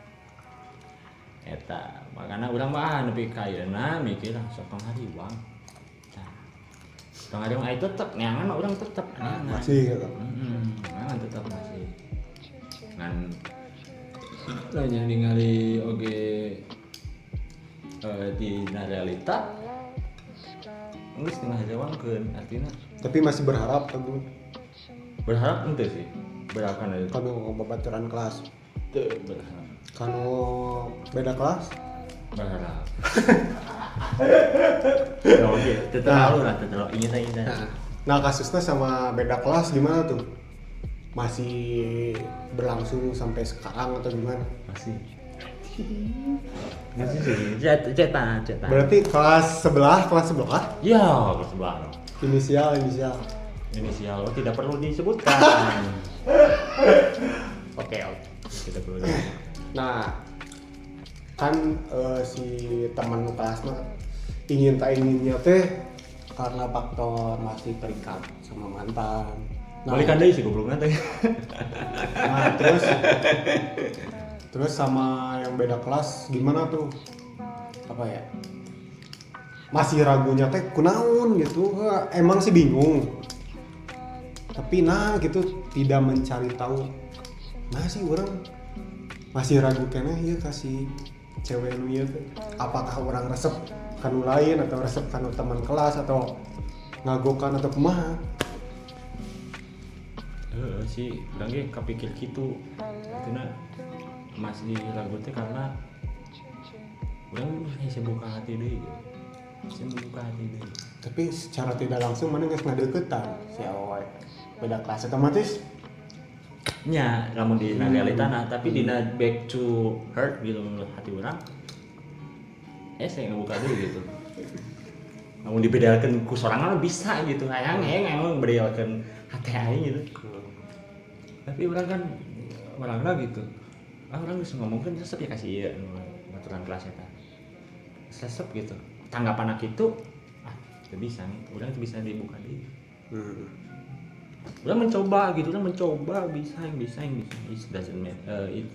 eta. Makanya orang mah ah, nepi ka ayeuna mikir ah, sok uang. Nah. Tong hari uang tetep neangan mah urang tetep. Neangan. masih gitu. Hmm, memang tetap masih. Ngan nanya ningali oge eh, di realita nggak setengah jawabkan artinya. Tapi masih berharap teguh berharap ente sih berharap kan itu kanu babaturan kelas. Teu berharap kanu beda kelas? Ya lah nah, nah kasusnya sama beda kelas gimana tuh? Masih berlangsung sampai sekarang atau gimana? Masih. Masih sih. Cetak cetak berarti kelas sebelah kelas sebelah? Ya bersebelah inisial inisial. Inisial oh, tidak perlu disebutkan. Oke oke. Tidak perlu disebutkan. Nah kan eh, si teman kelas mah ingin tak inginnya teh karena faktor masih terikat sama mantan. Nah, balikan deh sih goblok nanti nah terus terus sama yang beda kelas gimana tuh? Apa ya? Masih ragunya teh kunaun gitu. Emang sih bingung. Tapi nah gitu tidak mencari tahu. Nah sih orang masih ragu kena ya kasih cewek nu teh apakah orang resep kanu lain atau resep kanu teman kelas atau ngagokan atau kumaha? Eh, sih orang ge kepikir gitu. Karena masih ragu teh karena orang bisa buka hati deh bisa buka hati deh tapi secara tidak langsung mana nggak ngadeketan? Si awal beda kelas otomatis nya namun di realita nah tapi di back to hurt gitu menurut hati orang. Eh saya nggak buka dulu gitu. Namun dibedakan ku sorangan bisa gitu. Hayang hayang emang bedakan hati aing gitu. Tapi orang kan orang lah gitu. Ah orang bisa ngomong kan resep ya kasih ya aturan kelas eta resep gitu. Tanggapan anak itu ah itu bisa nih. Orang itu bisa dibuka deh hmm. Orang mencoba gitu orang mencoba bisa yang bisa bisa. It doesn't matter. Uh, it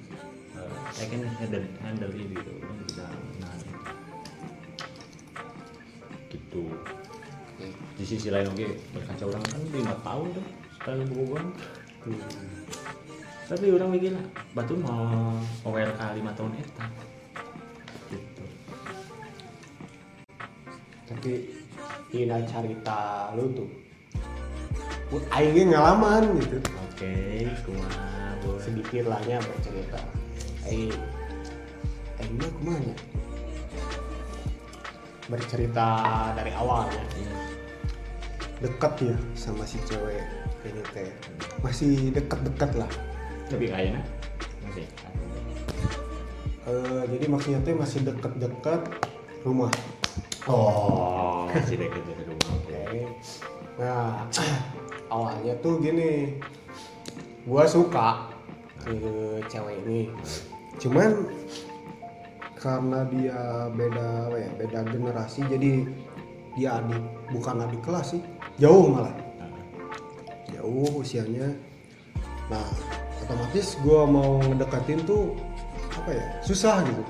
uh, I can handle handle it gitu. Orang bisa nah. Gitu. Di sisi lain oke berkaca orang kan lima tahun tuh sekali berhubungan tapi orang mikir batu mau kali lima tahun eta gitu. Tapi Ina cerita lu tuh aing ge ngalaman gitu Oke, kumaha boy. sedikit lah nya bercerita aing aing mah kumaha bercerita dari awalnya dekat ya sama si cewek ini teh masih dekat-dekat lah Tapi kayaknya masih. Eh, jadi maksudnya teh masih dekat-dekat rumah Oh, masih deket dari rumah. Oke. Oke. Nah, awalnya tuh gini. Gua suka ke cewek ini. Cuman karena dia beda apa ya, beda generasi jadi dia adik bukan adik kelas sih. Jauh malah. Jauh usianya. Nah, otomatis gua mau ngedekatin tuh apa ya? Susah gitu.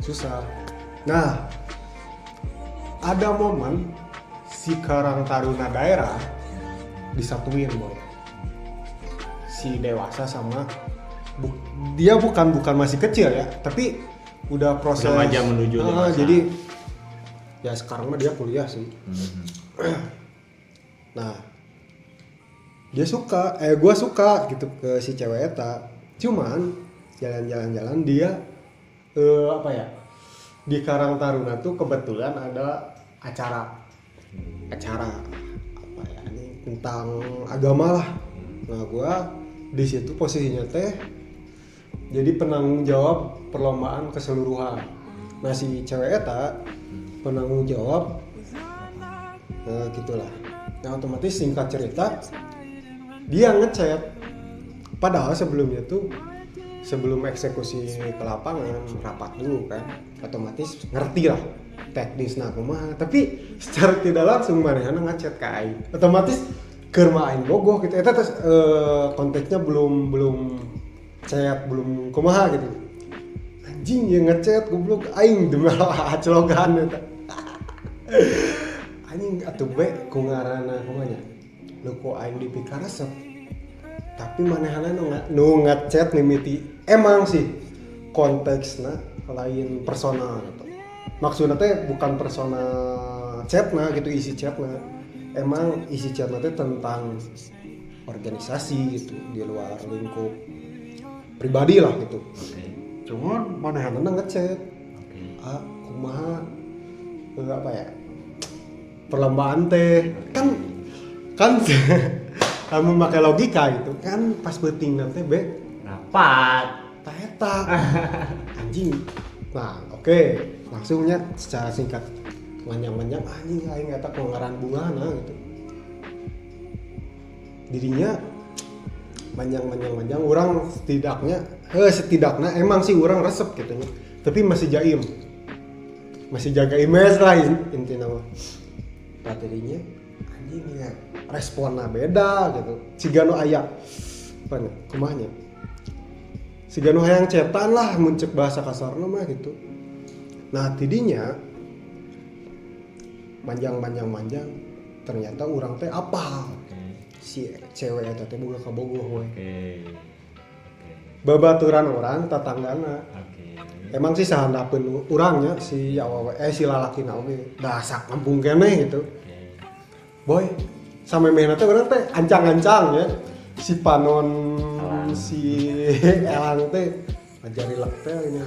Susah. Nah, ada momen si Karang Taruna daerah disatuin boy si dewasa sama bu- dia bukan bukan masih kecil ya tapi udah proses Remaja menuju dewasa. jadi ya sekarang mah dia kuliah sih Hmm. nah dia suka eh gue suka gitu ke si cewek eta cuman jalan-jalan-jalan dia eh, apa ya di Karang Taruna tuh kebetulan ada acara acara apa ya ini tentang agama lah. Nah gue di situ posisinya teh jadi penanggung jawab perlombaan keseluruhan. Nah si cewek eta penanggung jawab nah gitulah. Nah otomatis singkat cerita dia ngechat. Padahal sebelumnya tuh sebelum eksekusi ke lapangan rapat dulu kan otomatis ngerti lah teknis nah kumaha. Tapi secara tidak langsung mana ngechat ke aing. Otomatis keur mah aing bogoh gitu. Eta tes eh, konteksnya belum belum chat belum kumaha gitu. Anjing yang ngechat goblok aing demi Allah celogan eta. Anjing atuh be ku ngaranna kumanya. Lu ku aing dipikar resep? Tapi manehana nu nu ngechat mimiti emang sih konteksnya lain personal. Maksudnya teh bukan personal chatnya gitu isi chatnya. Emang isi chatnya teh tentang organisasi gitu di luar lingkup pribadi lah gitu. Oke. cuman manehana ngechat? Oke. ah kumaha? Eh, apa ya? Perlombaan teh. Kan kan kamu pakai logika gitu. Kan pas beting nanti be. Rapat. tak eta anjing. Nah oke langsungnya secara singkat panjang-panjang anjing aing eta kelonggaran bunga nah gitu. Dirinya panjang-panjang panjang orang setidaknya eh setidaknya emang sih orang resep gitu nya. tapi masih jaim. Masih jaga image lah in- intinya mah dirinya anjing ya responnya beda gitu. Cigano aya apa nih kumanya Sigano hayang cetan lah muncul bahasa kasarnya mah gitu nah tidinya manjang manjang manjang ternyata orang teh apa si cewek eta teh boga kabogoh we Oke. babaturan orang tatanggana. Oke. emang sih sahandapeun urangnya si awewe eh si lalaki oge dasak kampung kene gitu. Oke. boy sampai main teh orang teh ancang-ancang ya. Si panon Elang. si elang teh ngajari lek teh ini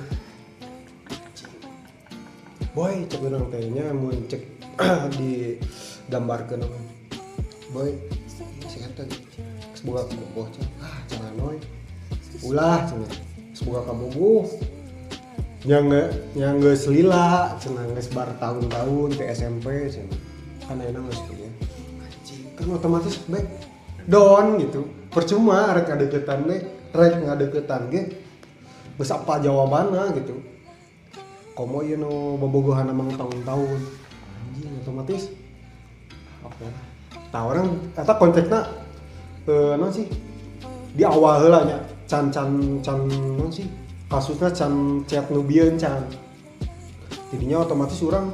boy cek orang tehnya mun cek di gambarkeun apa? Boy si sebuah kabogoh cek ah jangan noy ulah cenah sebuah kabogoh yang nge selila cenah geus bar tahun-tahun ke SMP cenah kan enak geus anjing kan otomatis baik down gitu. Percuma rek ngadeukeutan deh rek ngadeukeutan ge. Geus apa jawabanna gitu komo ieu nu bobogohan emang tahun-tahun anjing otomatis. Oke tah orang eta konteksna eh non sih? Di awal heula nya can can can non sih? Kasusnya can chat nu bieun can. Jadinya otomatis orang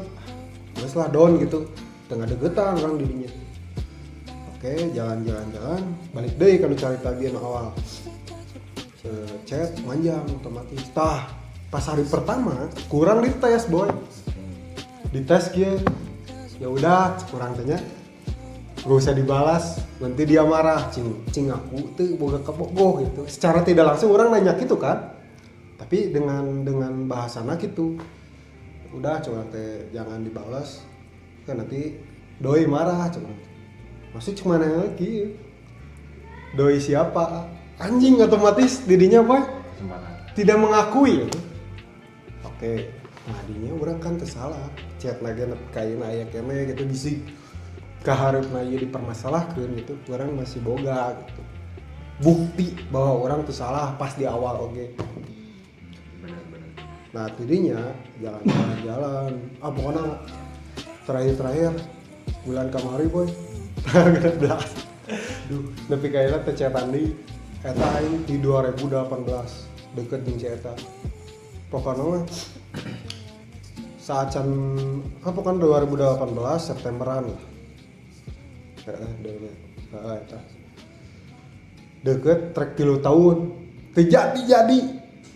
geus lah down gitu. Tengah degetan orang dirinya. Oke jalan-jalan-jalan balik deh kalau cari tagihan awal. Chat panjang otomatis. Tah pas hari pertama kurang dites boy. Dites kia ya udah kurang tanya gak usah dibalas. Nanti dia marah. Cing cing aku tuh boga kebogoh gitu. Secara tidak langsung orang nanya gitu kan. Tapi dengan dengan bahasana gitu. Udah coba teh jangan dibalas. Kan nanti doi marah coba masih cuma nanya lagi. Doi siapa? Anjing otomatis didinya apa tidak mengakui. ya. Oke. Nadinya orang kan tersalah chat lagi kain ayah kene gitu bisik keharap naya dipermasalahkan gitu orang masih boga gitu. Bukti bahwa orang tuh salah pas di awal oke benar-benar nah tidinya jalan-jalan ah pokoknya terakhir-terakhir bulan kamari boy. Tanggal 11 duh tapi kayaknya tecetan di eta aing di 2018 deket jeung si eta pokoknya mah saat can apa kan 2018 Septemberan lah. Deket trek tilu tahun. Terjadi jadi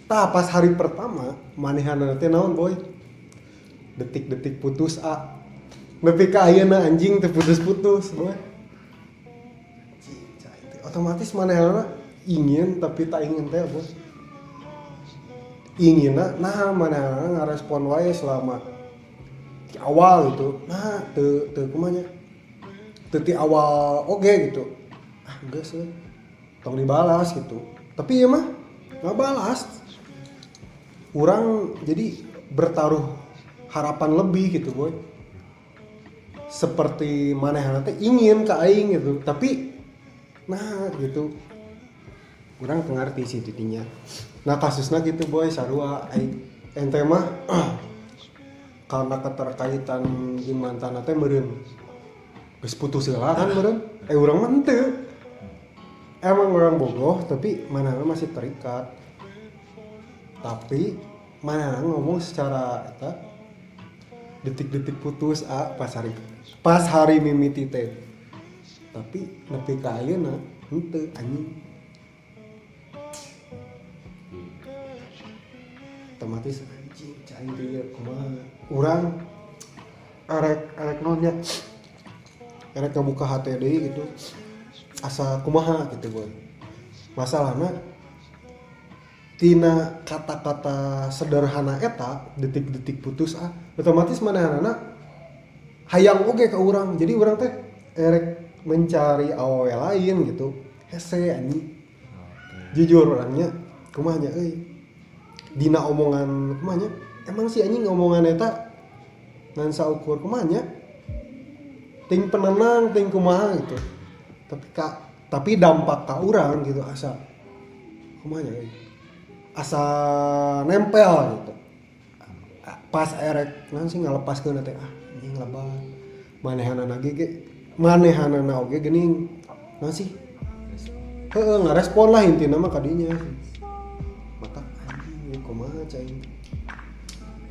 tah pas hari pertama manehan nanti naon boy? Detik-detik putus a. Nepi ka ayeuna anjing teu putus-putus boy. Teh. otomatis manehana ingin tapi tak ingin teh bos ingin nah manehana ngarespon wae selama di awal gitu nah teu teu kumanya. Teu ti awal oke gitu. Ah enggak sih. Tong dibalas gitu. Tapi ya mah nggak balas. Orang jadi bertaruh harapan lebih gitu boy. Seperti mana teh ingin ke aing gitu. Tapi nah gitu. Orang pengerti sih tidinya nah kasusnya gitu boy sarua. Ente mah karena keterkaitan di mantan teh meureun. Geus putus heula kan meureun. Eh urang mah emang orang bogoh tapi mana masih terikat. Tapi mana ngomong secara eta detik-detik putus ah pas hari pas hari mimiti teh. Tapi nepi ka ayeuna henteu anjing otomatis anjing cai dia kumaha urang arek arek nonnya arek ngebuka HTD gitu. Asa kumaha gitu boy masalahnya tina kata-kata sederhana eta detik-detik putus ah otomatis mana anak hayang oge ke orang jadi orang teh erek mencari awewe lain gitu. Hese anjing. Jujur orangnya kumanya euy dina omongan kumanya emang si anjing omongan eta ngan saukur kumanya ting penenang ting kumaha gitu. Tapi kak tapi dampak ke orang gitu asa kumanya euy asa nempel gitu. Pas erek nanti ngalepas ke nanti ah ini lebar manehanana ge manehanana oge gening nasi heeh ngarespon lah intinya mah kadinya anjing kumaha cai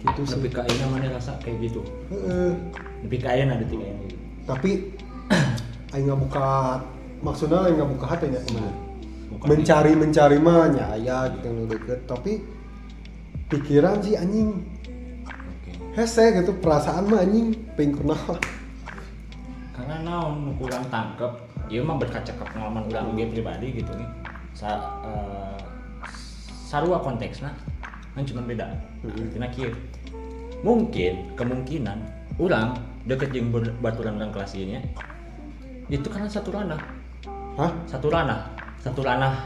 gitu sih. Lebih kayaknya mana rasa kayak gitu? Heeh. Lebih kaya ada tiga yang gitu. Tapi aing nggak buka maksudnya aing nggak buka. Hati ya mencari mencari mah nyaya gitu yang deket tapi pikiran sih anjing. Oke. Hese gitu perasaan mah anjing pengen kenal karena naon kurang tangkep ieu mah berkaca ke pengalaman urang ge pribadi gitu nih. Sa eh, sarua konteksna kan cuma beda. Artinya kieu mungkin kemungkinan urang deket ber- baturan urang kelas nya itu karena satu ranah. Hah? Satu ranah. Satu ranah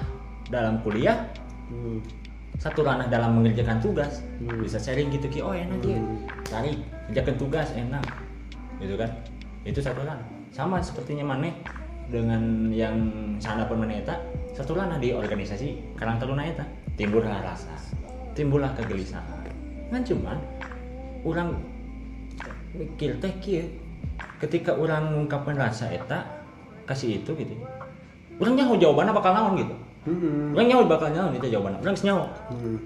dalam kuliah. Hmm. satu ranah dalam mengerjakan tugas. Hmm. bisa sharing gitu ki oh enak dia Hmm. cari kerjakan tugas enak. Gitu kan? Itu satu ranah. Sama sepertinya maneh dengan yang sana pemeneta satu ranah di organisasi karang taruna eta timbullah rasa timbullah kegelisahan. Kan cuman orang mikir teh kieu. Ketika orang mengungkapkan rasa eta kasih itu gitu. Orang nyaho jawabannya bakal naon gitu. Hmm. orang nyaho bakal naon itu jawabannya. Orang nyaho. Hmm.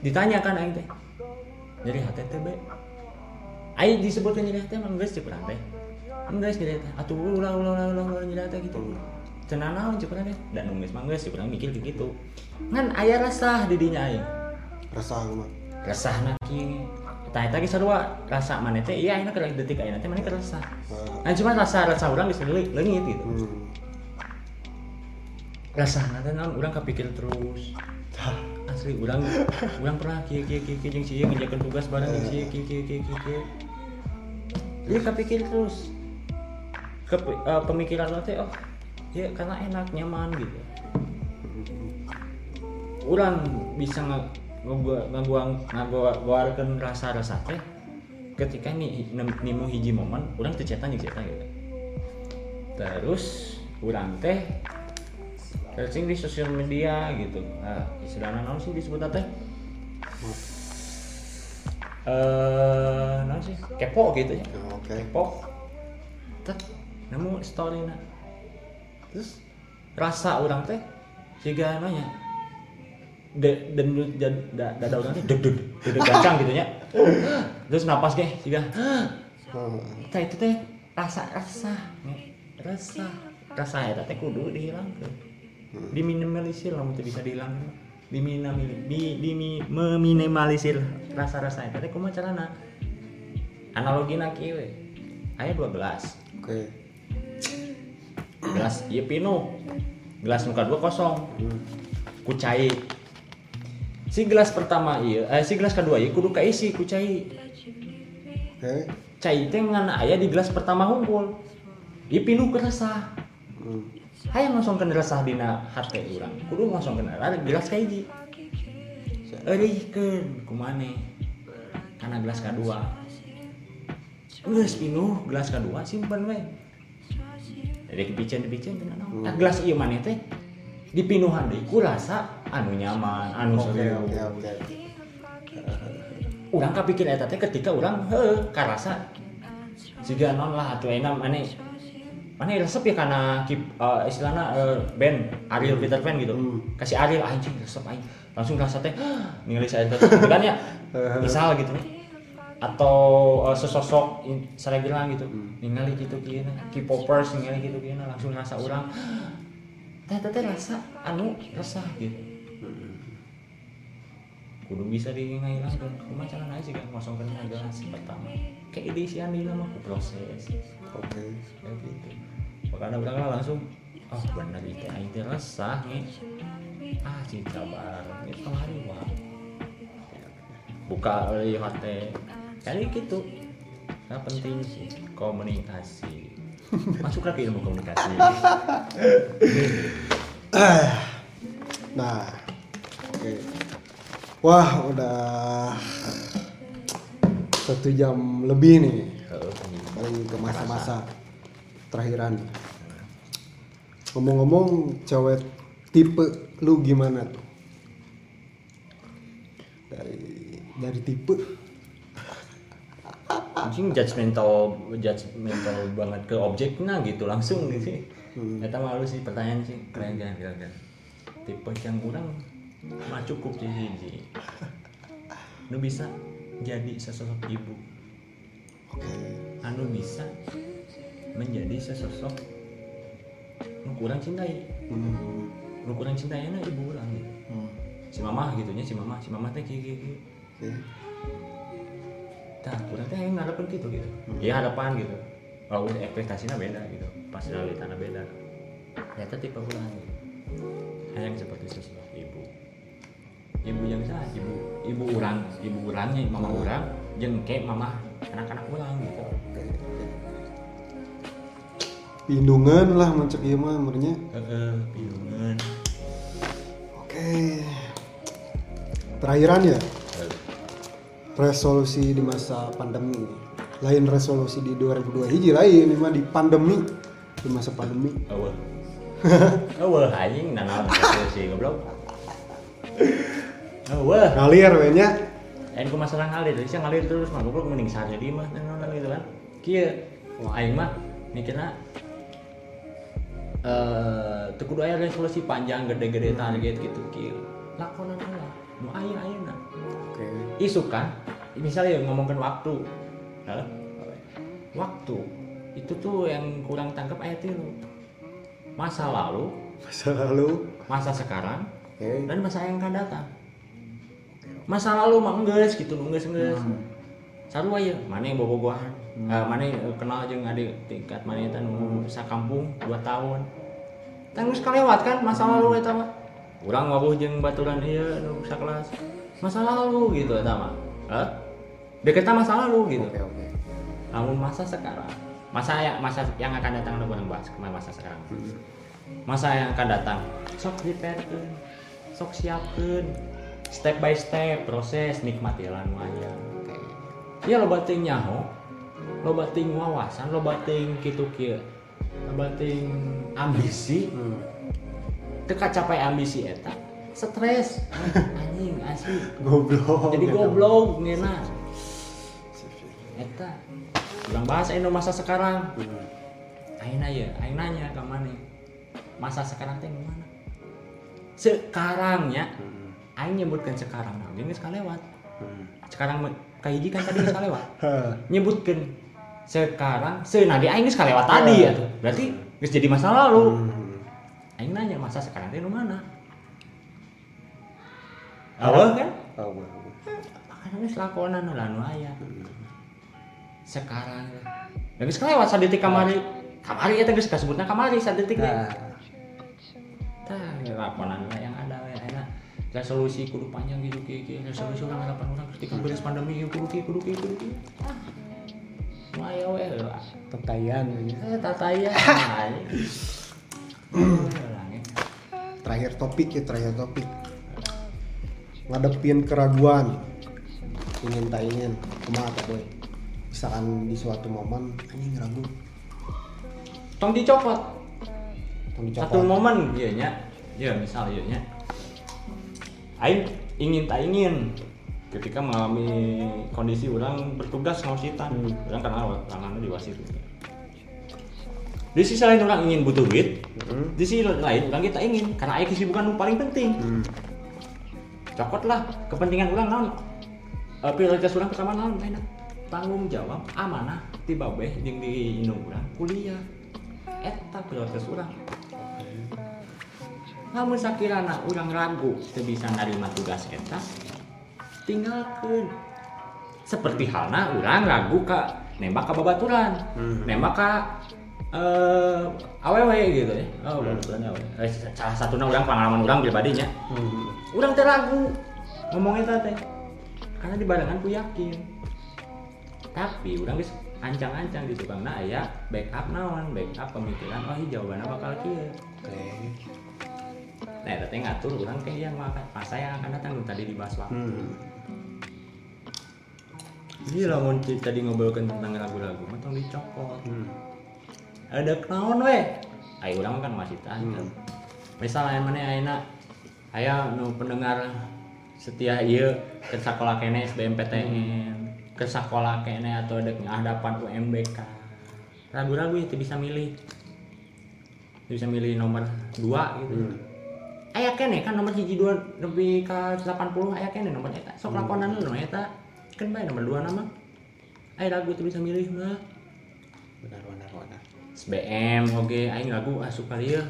ditanyakan aing teh jadi HTTB aing disebutkan jadi HTTB emang geus cepetan teh? Enggak sih teh. Atuh ulah ulah ulah ulah jadi teh gitu cenah naon cepetan teh dan geus mah geus cepetan mikir gitu. Ngan aya resah di dinya aing rasa mah resah na kieu tah eta geus sarua rasa maneh teh? Iya ayeuna keur detik ayeuna teh maneh kerasa Ah. nah cuma rasa rasa urang geus leungit leungit gitu. Hmm. rasa nanti naon urang kepikir terus. Asli urang urang pernah kieu kieu jeung si ieu ngerjakeun tugas bareng si kieu kieu kieu kieu Jadi kepikir terus. Ke eh, pemikiran lo teh oh ya karena enak nyaman gitu. Orang bisa nge ngaguang ngaguarkeun rasa-rasa teh ketika nih nemu hiji momen orang teu cetan jeung cetan gitu. Terus orang teh searching di sosial media gitu. Nah istilahnya naon sih disebut teh? Eh naon sih? Kepo gitu ya. Oke. kepo. Tet nemu story na terus? Rasa orang teh jika nanya de dan da, dada orang teh deg deg deg deg gancang gitu nya. Terus napas ge jika Ah. tah itu teh rasa rasa rasa. Rasa eta teh kudu dihilangkeun. Diminimalisir lah teu bisa dihilangkeun diminami di, di meminimalisir rasa-rasa eta teh kumaha carana? Analogina kieu we. Aya dua gelas Oke. Gelas ieu pinu gelas nu kadua kosong. Ku cai si gelas pertama ieu eh, si gelas kedua ieu kudu kaisi ku cai Oke. cai teh ngan aya di gelas pertama hungkul ieu pinu kerasa. Hmm. hayang ngosongkeun resah dina hate urang. Kudu ngosongkeun ada gelas kahiji eureuhkeun kumane. Kana gelas kadua geus pinuh gelas kadua simpen we jadi kepicen kepicen teh naon nah gelas ieu maneh teh dipinuhan deui ku rasa anu nyaman anu Oke seru oke oke. urang kapikir eta teh ketika urang heuh karasa siga non lah atuh enak maneh. Maneh resep ya karena kip uh, istilahna uh, band Ariel Peter Pan gitu. Hmm. kasih Ariel anjing resep aing langsung rasa teh ningali saya gitu kan ya. Misal gitu atau uh, sesosok in- bilang gitu ningali gitu kieu K-popers ningali gitu kieu langsung rasa urang teh teh teh rasa anu resah gitu. Kudu bisa dihilangkan cuma cara naik sih kan ngosongkan adalah si pertama. Kayak ide si Andi mah ku proses. Oke. kayak gitu. Makanya udah kan langsung oh benar itu teh resah nih ah sabar ini setengah hari wah. Buka oleh hati kali gitu nah penting sih komunikasi masuk lagi ilmu komunikasi Nah. Oke. Wah, udah satu jam lebih nih. Paling ke masa-masa terakhiran. Ngomong-ngomong, cewek tipe lu gimana tuh? Dari dari tipe anjing judgmental judgmental banget ke objeknya gitu langsung sih Hmm. Eta malu sih pertanyaan sih. Keren kan keren kan tipe yang kurang mah cukup sih hiji nu bisa jadi sesosok ibu. Oke. anu bisa menjadi sesosok nu kurang cintai. Hmm. nu kurang cintai na ibu orang. Gitu si mama gitunya si mama si mama teh kieu Tah, kurang teh yang ngarepin gitu gitu. Ya harapan gitu. Kalau udah ekspektasinya beda gitu. Pas realitanya beda. Ternyata tipe kurang gitu. Yang seperti sosok ibu. Ibu yang sah, ibu ibu urang, ibu urangnya mama urang, jeung kayak mama anak-anak urang gitu. Pindungan lah mencek ieu mah amarnya. Heeh, bingungan. Oke. Terakhiran ya, resolusi di masa pandemi. Lain resolusi di 2002 hiji lain, ini mah di pandemi. Di masa pandemi. Eueuh. Eueuh anjing nanaon sih goblok. Eueuh. Ngalir we nya. Aing ku masalah ngalir, bisa ngalir terus mah goblok mending sare di mah nanaon gitu kan. Kieu, wah aing mah mikirna eh teu kudu aya resolusi panjang gede-gede target gitu kieu. Lakonan heula, nu ayeuna. Oke. Isu kan, misalnya ngomongin waktu. Hah? Waktu itu tuh yang kurang tangkap ayat itu. Masa lalu, Masa lalu. masa sekarang, Oke. dan masa yang akan datang. Masa lalu mah enggeus gitu enggeus enggeus sarua ya mana yang bobogohan Eh, mana yang kenal jeung adik tingkat mana eta nu sakampung 2 tahun. Tang geus kalewat kan masa lalu eta mah urang wabuh jeung baturan ieu nu sakelas masa lalu gitu eta mah Hah? deketna masa lalu gitu. Oke oke. namun masa sekarang. Masa yang masa yang akan datang udah kurang bahas kemarin masa sekarang. Masa yang akan datang. Sok diperkeun sok siapkeun. Step by step proses nikmati lah nu aya ya lo bating nyaho lo bating wawasan lo bating kitu kieu lo bating ambisi. Hmm. teu capai ambisi eta stres anjing asli Goblok. jadi goblok ngena eta ulang bahasa Indo masa sekarang. Aina ya, Aing nanya ke mana? Masa sekarang teh mana? Sekarangnya, Hmm. Aing nyebutkan sekarang, nah, ini sekali lewat. Hmm. Sekarang me- kayak hiji kan tadi sekali lewat. Nyebutkan sekarang, se nah di Aing geus kalewat tadi ya tuh. Berarti geus jadi masa lalu. Hmm. Aing nanya masa sekarang teh nu mana? Awal kan? Tahu gue. Makanya geus lakonan lah nu aya. Sekarang. Ya geus kalewat sadetik kamari. Kamari eta geus kasebutna kamari sadetik deh. Nah. Tah, ya laporan lah yang ada we enak. Resolusi kudu panjang gitu kieu. Resolusi orang harapan orang ketika beres pandemi kudu kudu kieu kudu kieu. Ah. We lah. Tetayan. Eh tataya. Terakhir topik ya terakhir topik. Ngadepin keraguan. Ingin tak ingin. Kumaha tak boy. Misalkan di suatu momen anjing ragu. Tong dicopot. Tong dicopot. Satu momen ieu nya. Ya misal ieu nya. Aing ingin tak ingin ketika mengalami kondisi orang bertugas ngawasitan Hmm. orang kenal tangannya di wasit di sisi lain orang ingin butuh duit Hmm. di sisi lain orang kita ingin karena ayah kesibukan paling penting Hmm. Cokot lah kepentingan orang naon Eh, prioritas orang pertama naon enak tanggung jawab amanah di babeh jeung di urang kuliah. Eta prioritas orang. Namun sakirana orang ragu teu bisa narima tugas eta. Tinggalkan seperti halnya orang ragu ka nembak ke babaturan Hmm. nembak ka eh awewe gitu ya oh babaturan awewe Eh, salah satunya orang pengalaman orang pribadinya Hmm. orang teh ragu ngomongnya teh karena di barengan ku yakin tapi orang geus ancang-ancang di tukangna aya backup naon backup pemikiran oh iya jawabannya bakal kieu Oke. nah eta teh ngatur orang teh yang masa yang akan datang tadi dibahas waktu Hmm. Jadi lamun ci- tadi ngobrolkan tentang ragu-ragu, mah tong dicopot. Hmm. Ada kenaon we? Ayo urang kan masih tanya. Hmm. Misalnya mana ayeuna aya nu pendengar setia ieu ke sakola kene SBMPTN, ke sakola kene atau dek ngahadapan UMBK. Ragu-ragu itu bisa milih. Bisa milih nomor 2 gitu. Hmm. Aya kene kan nomor hiji dua lebih ke 80 aya kene nomor eta. Sok lakonan nu eta. Kan bae nomor 2 nama. Aya ragu tuh bisa milih mah. SBM oke aing ragu asup kali ya.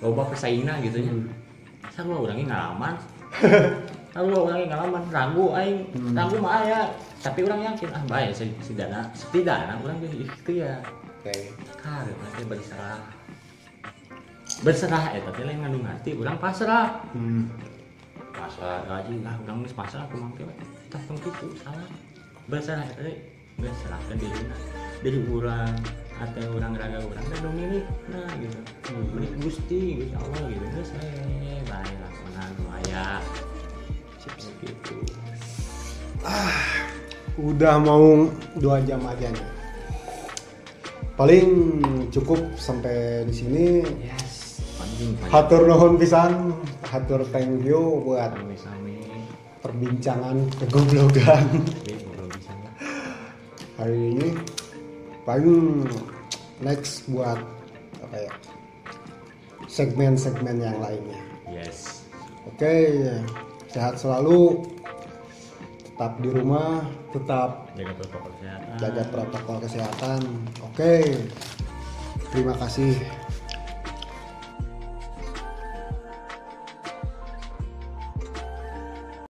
Loba pesaingna gitu nya. Sarua urangnya ngalaman. Sarua urangnya ngalaman ragu aing. Ragu mah aya, tapi urang yakin ah bae setidaknya setidaknya urang geus ikhtiar. Oke. Karena teh berserah. Berserah eta teh lain ngandung hati, urang pasrah. Hmm. pasar gaji lah udah geus pasar aku mangke tong kitu salah berserah teh berserah ke diri dari urang atau urang raga urang dan dong milik nah gitu. Milik gusti gusti allah gitu. Terus saya baik lakonan aya gitu. Udah mau dua jam aja nih. Paling cukup sampai di sini. yes anjing Hatur nuhun pisan, hatur thank you buat perbincangan kegoblogan. Hari ini. Paling next buat apa ya? Segmen-segmen yang lainnya. yes Oke, sehat selalu. Tetap di rumah, tetap jaga protokol kesehatan jaga protokol kesehatan. Oke. Terima kasih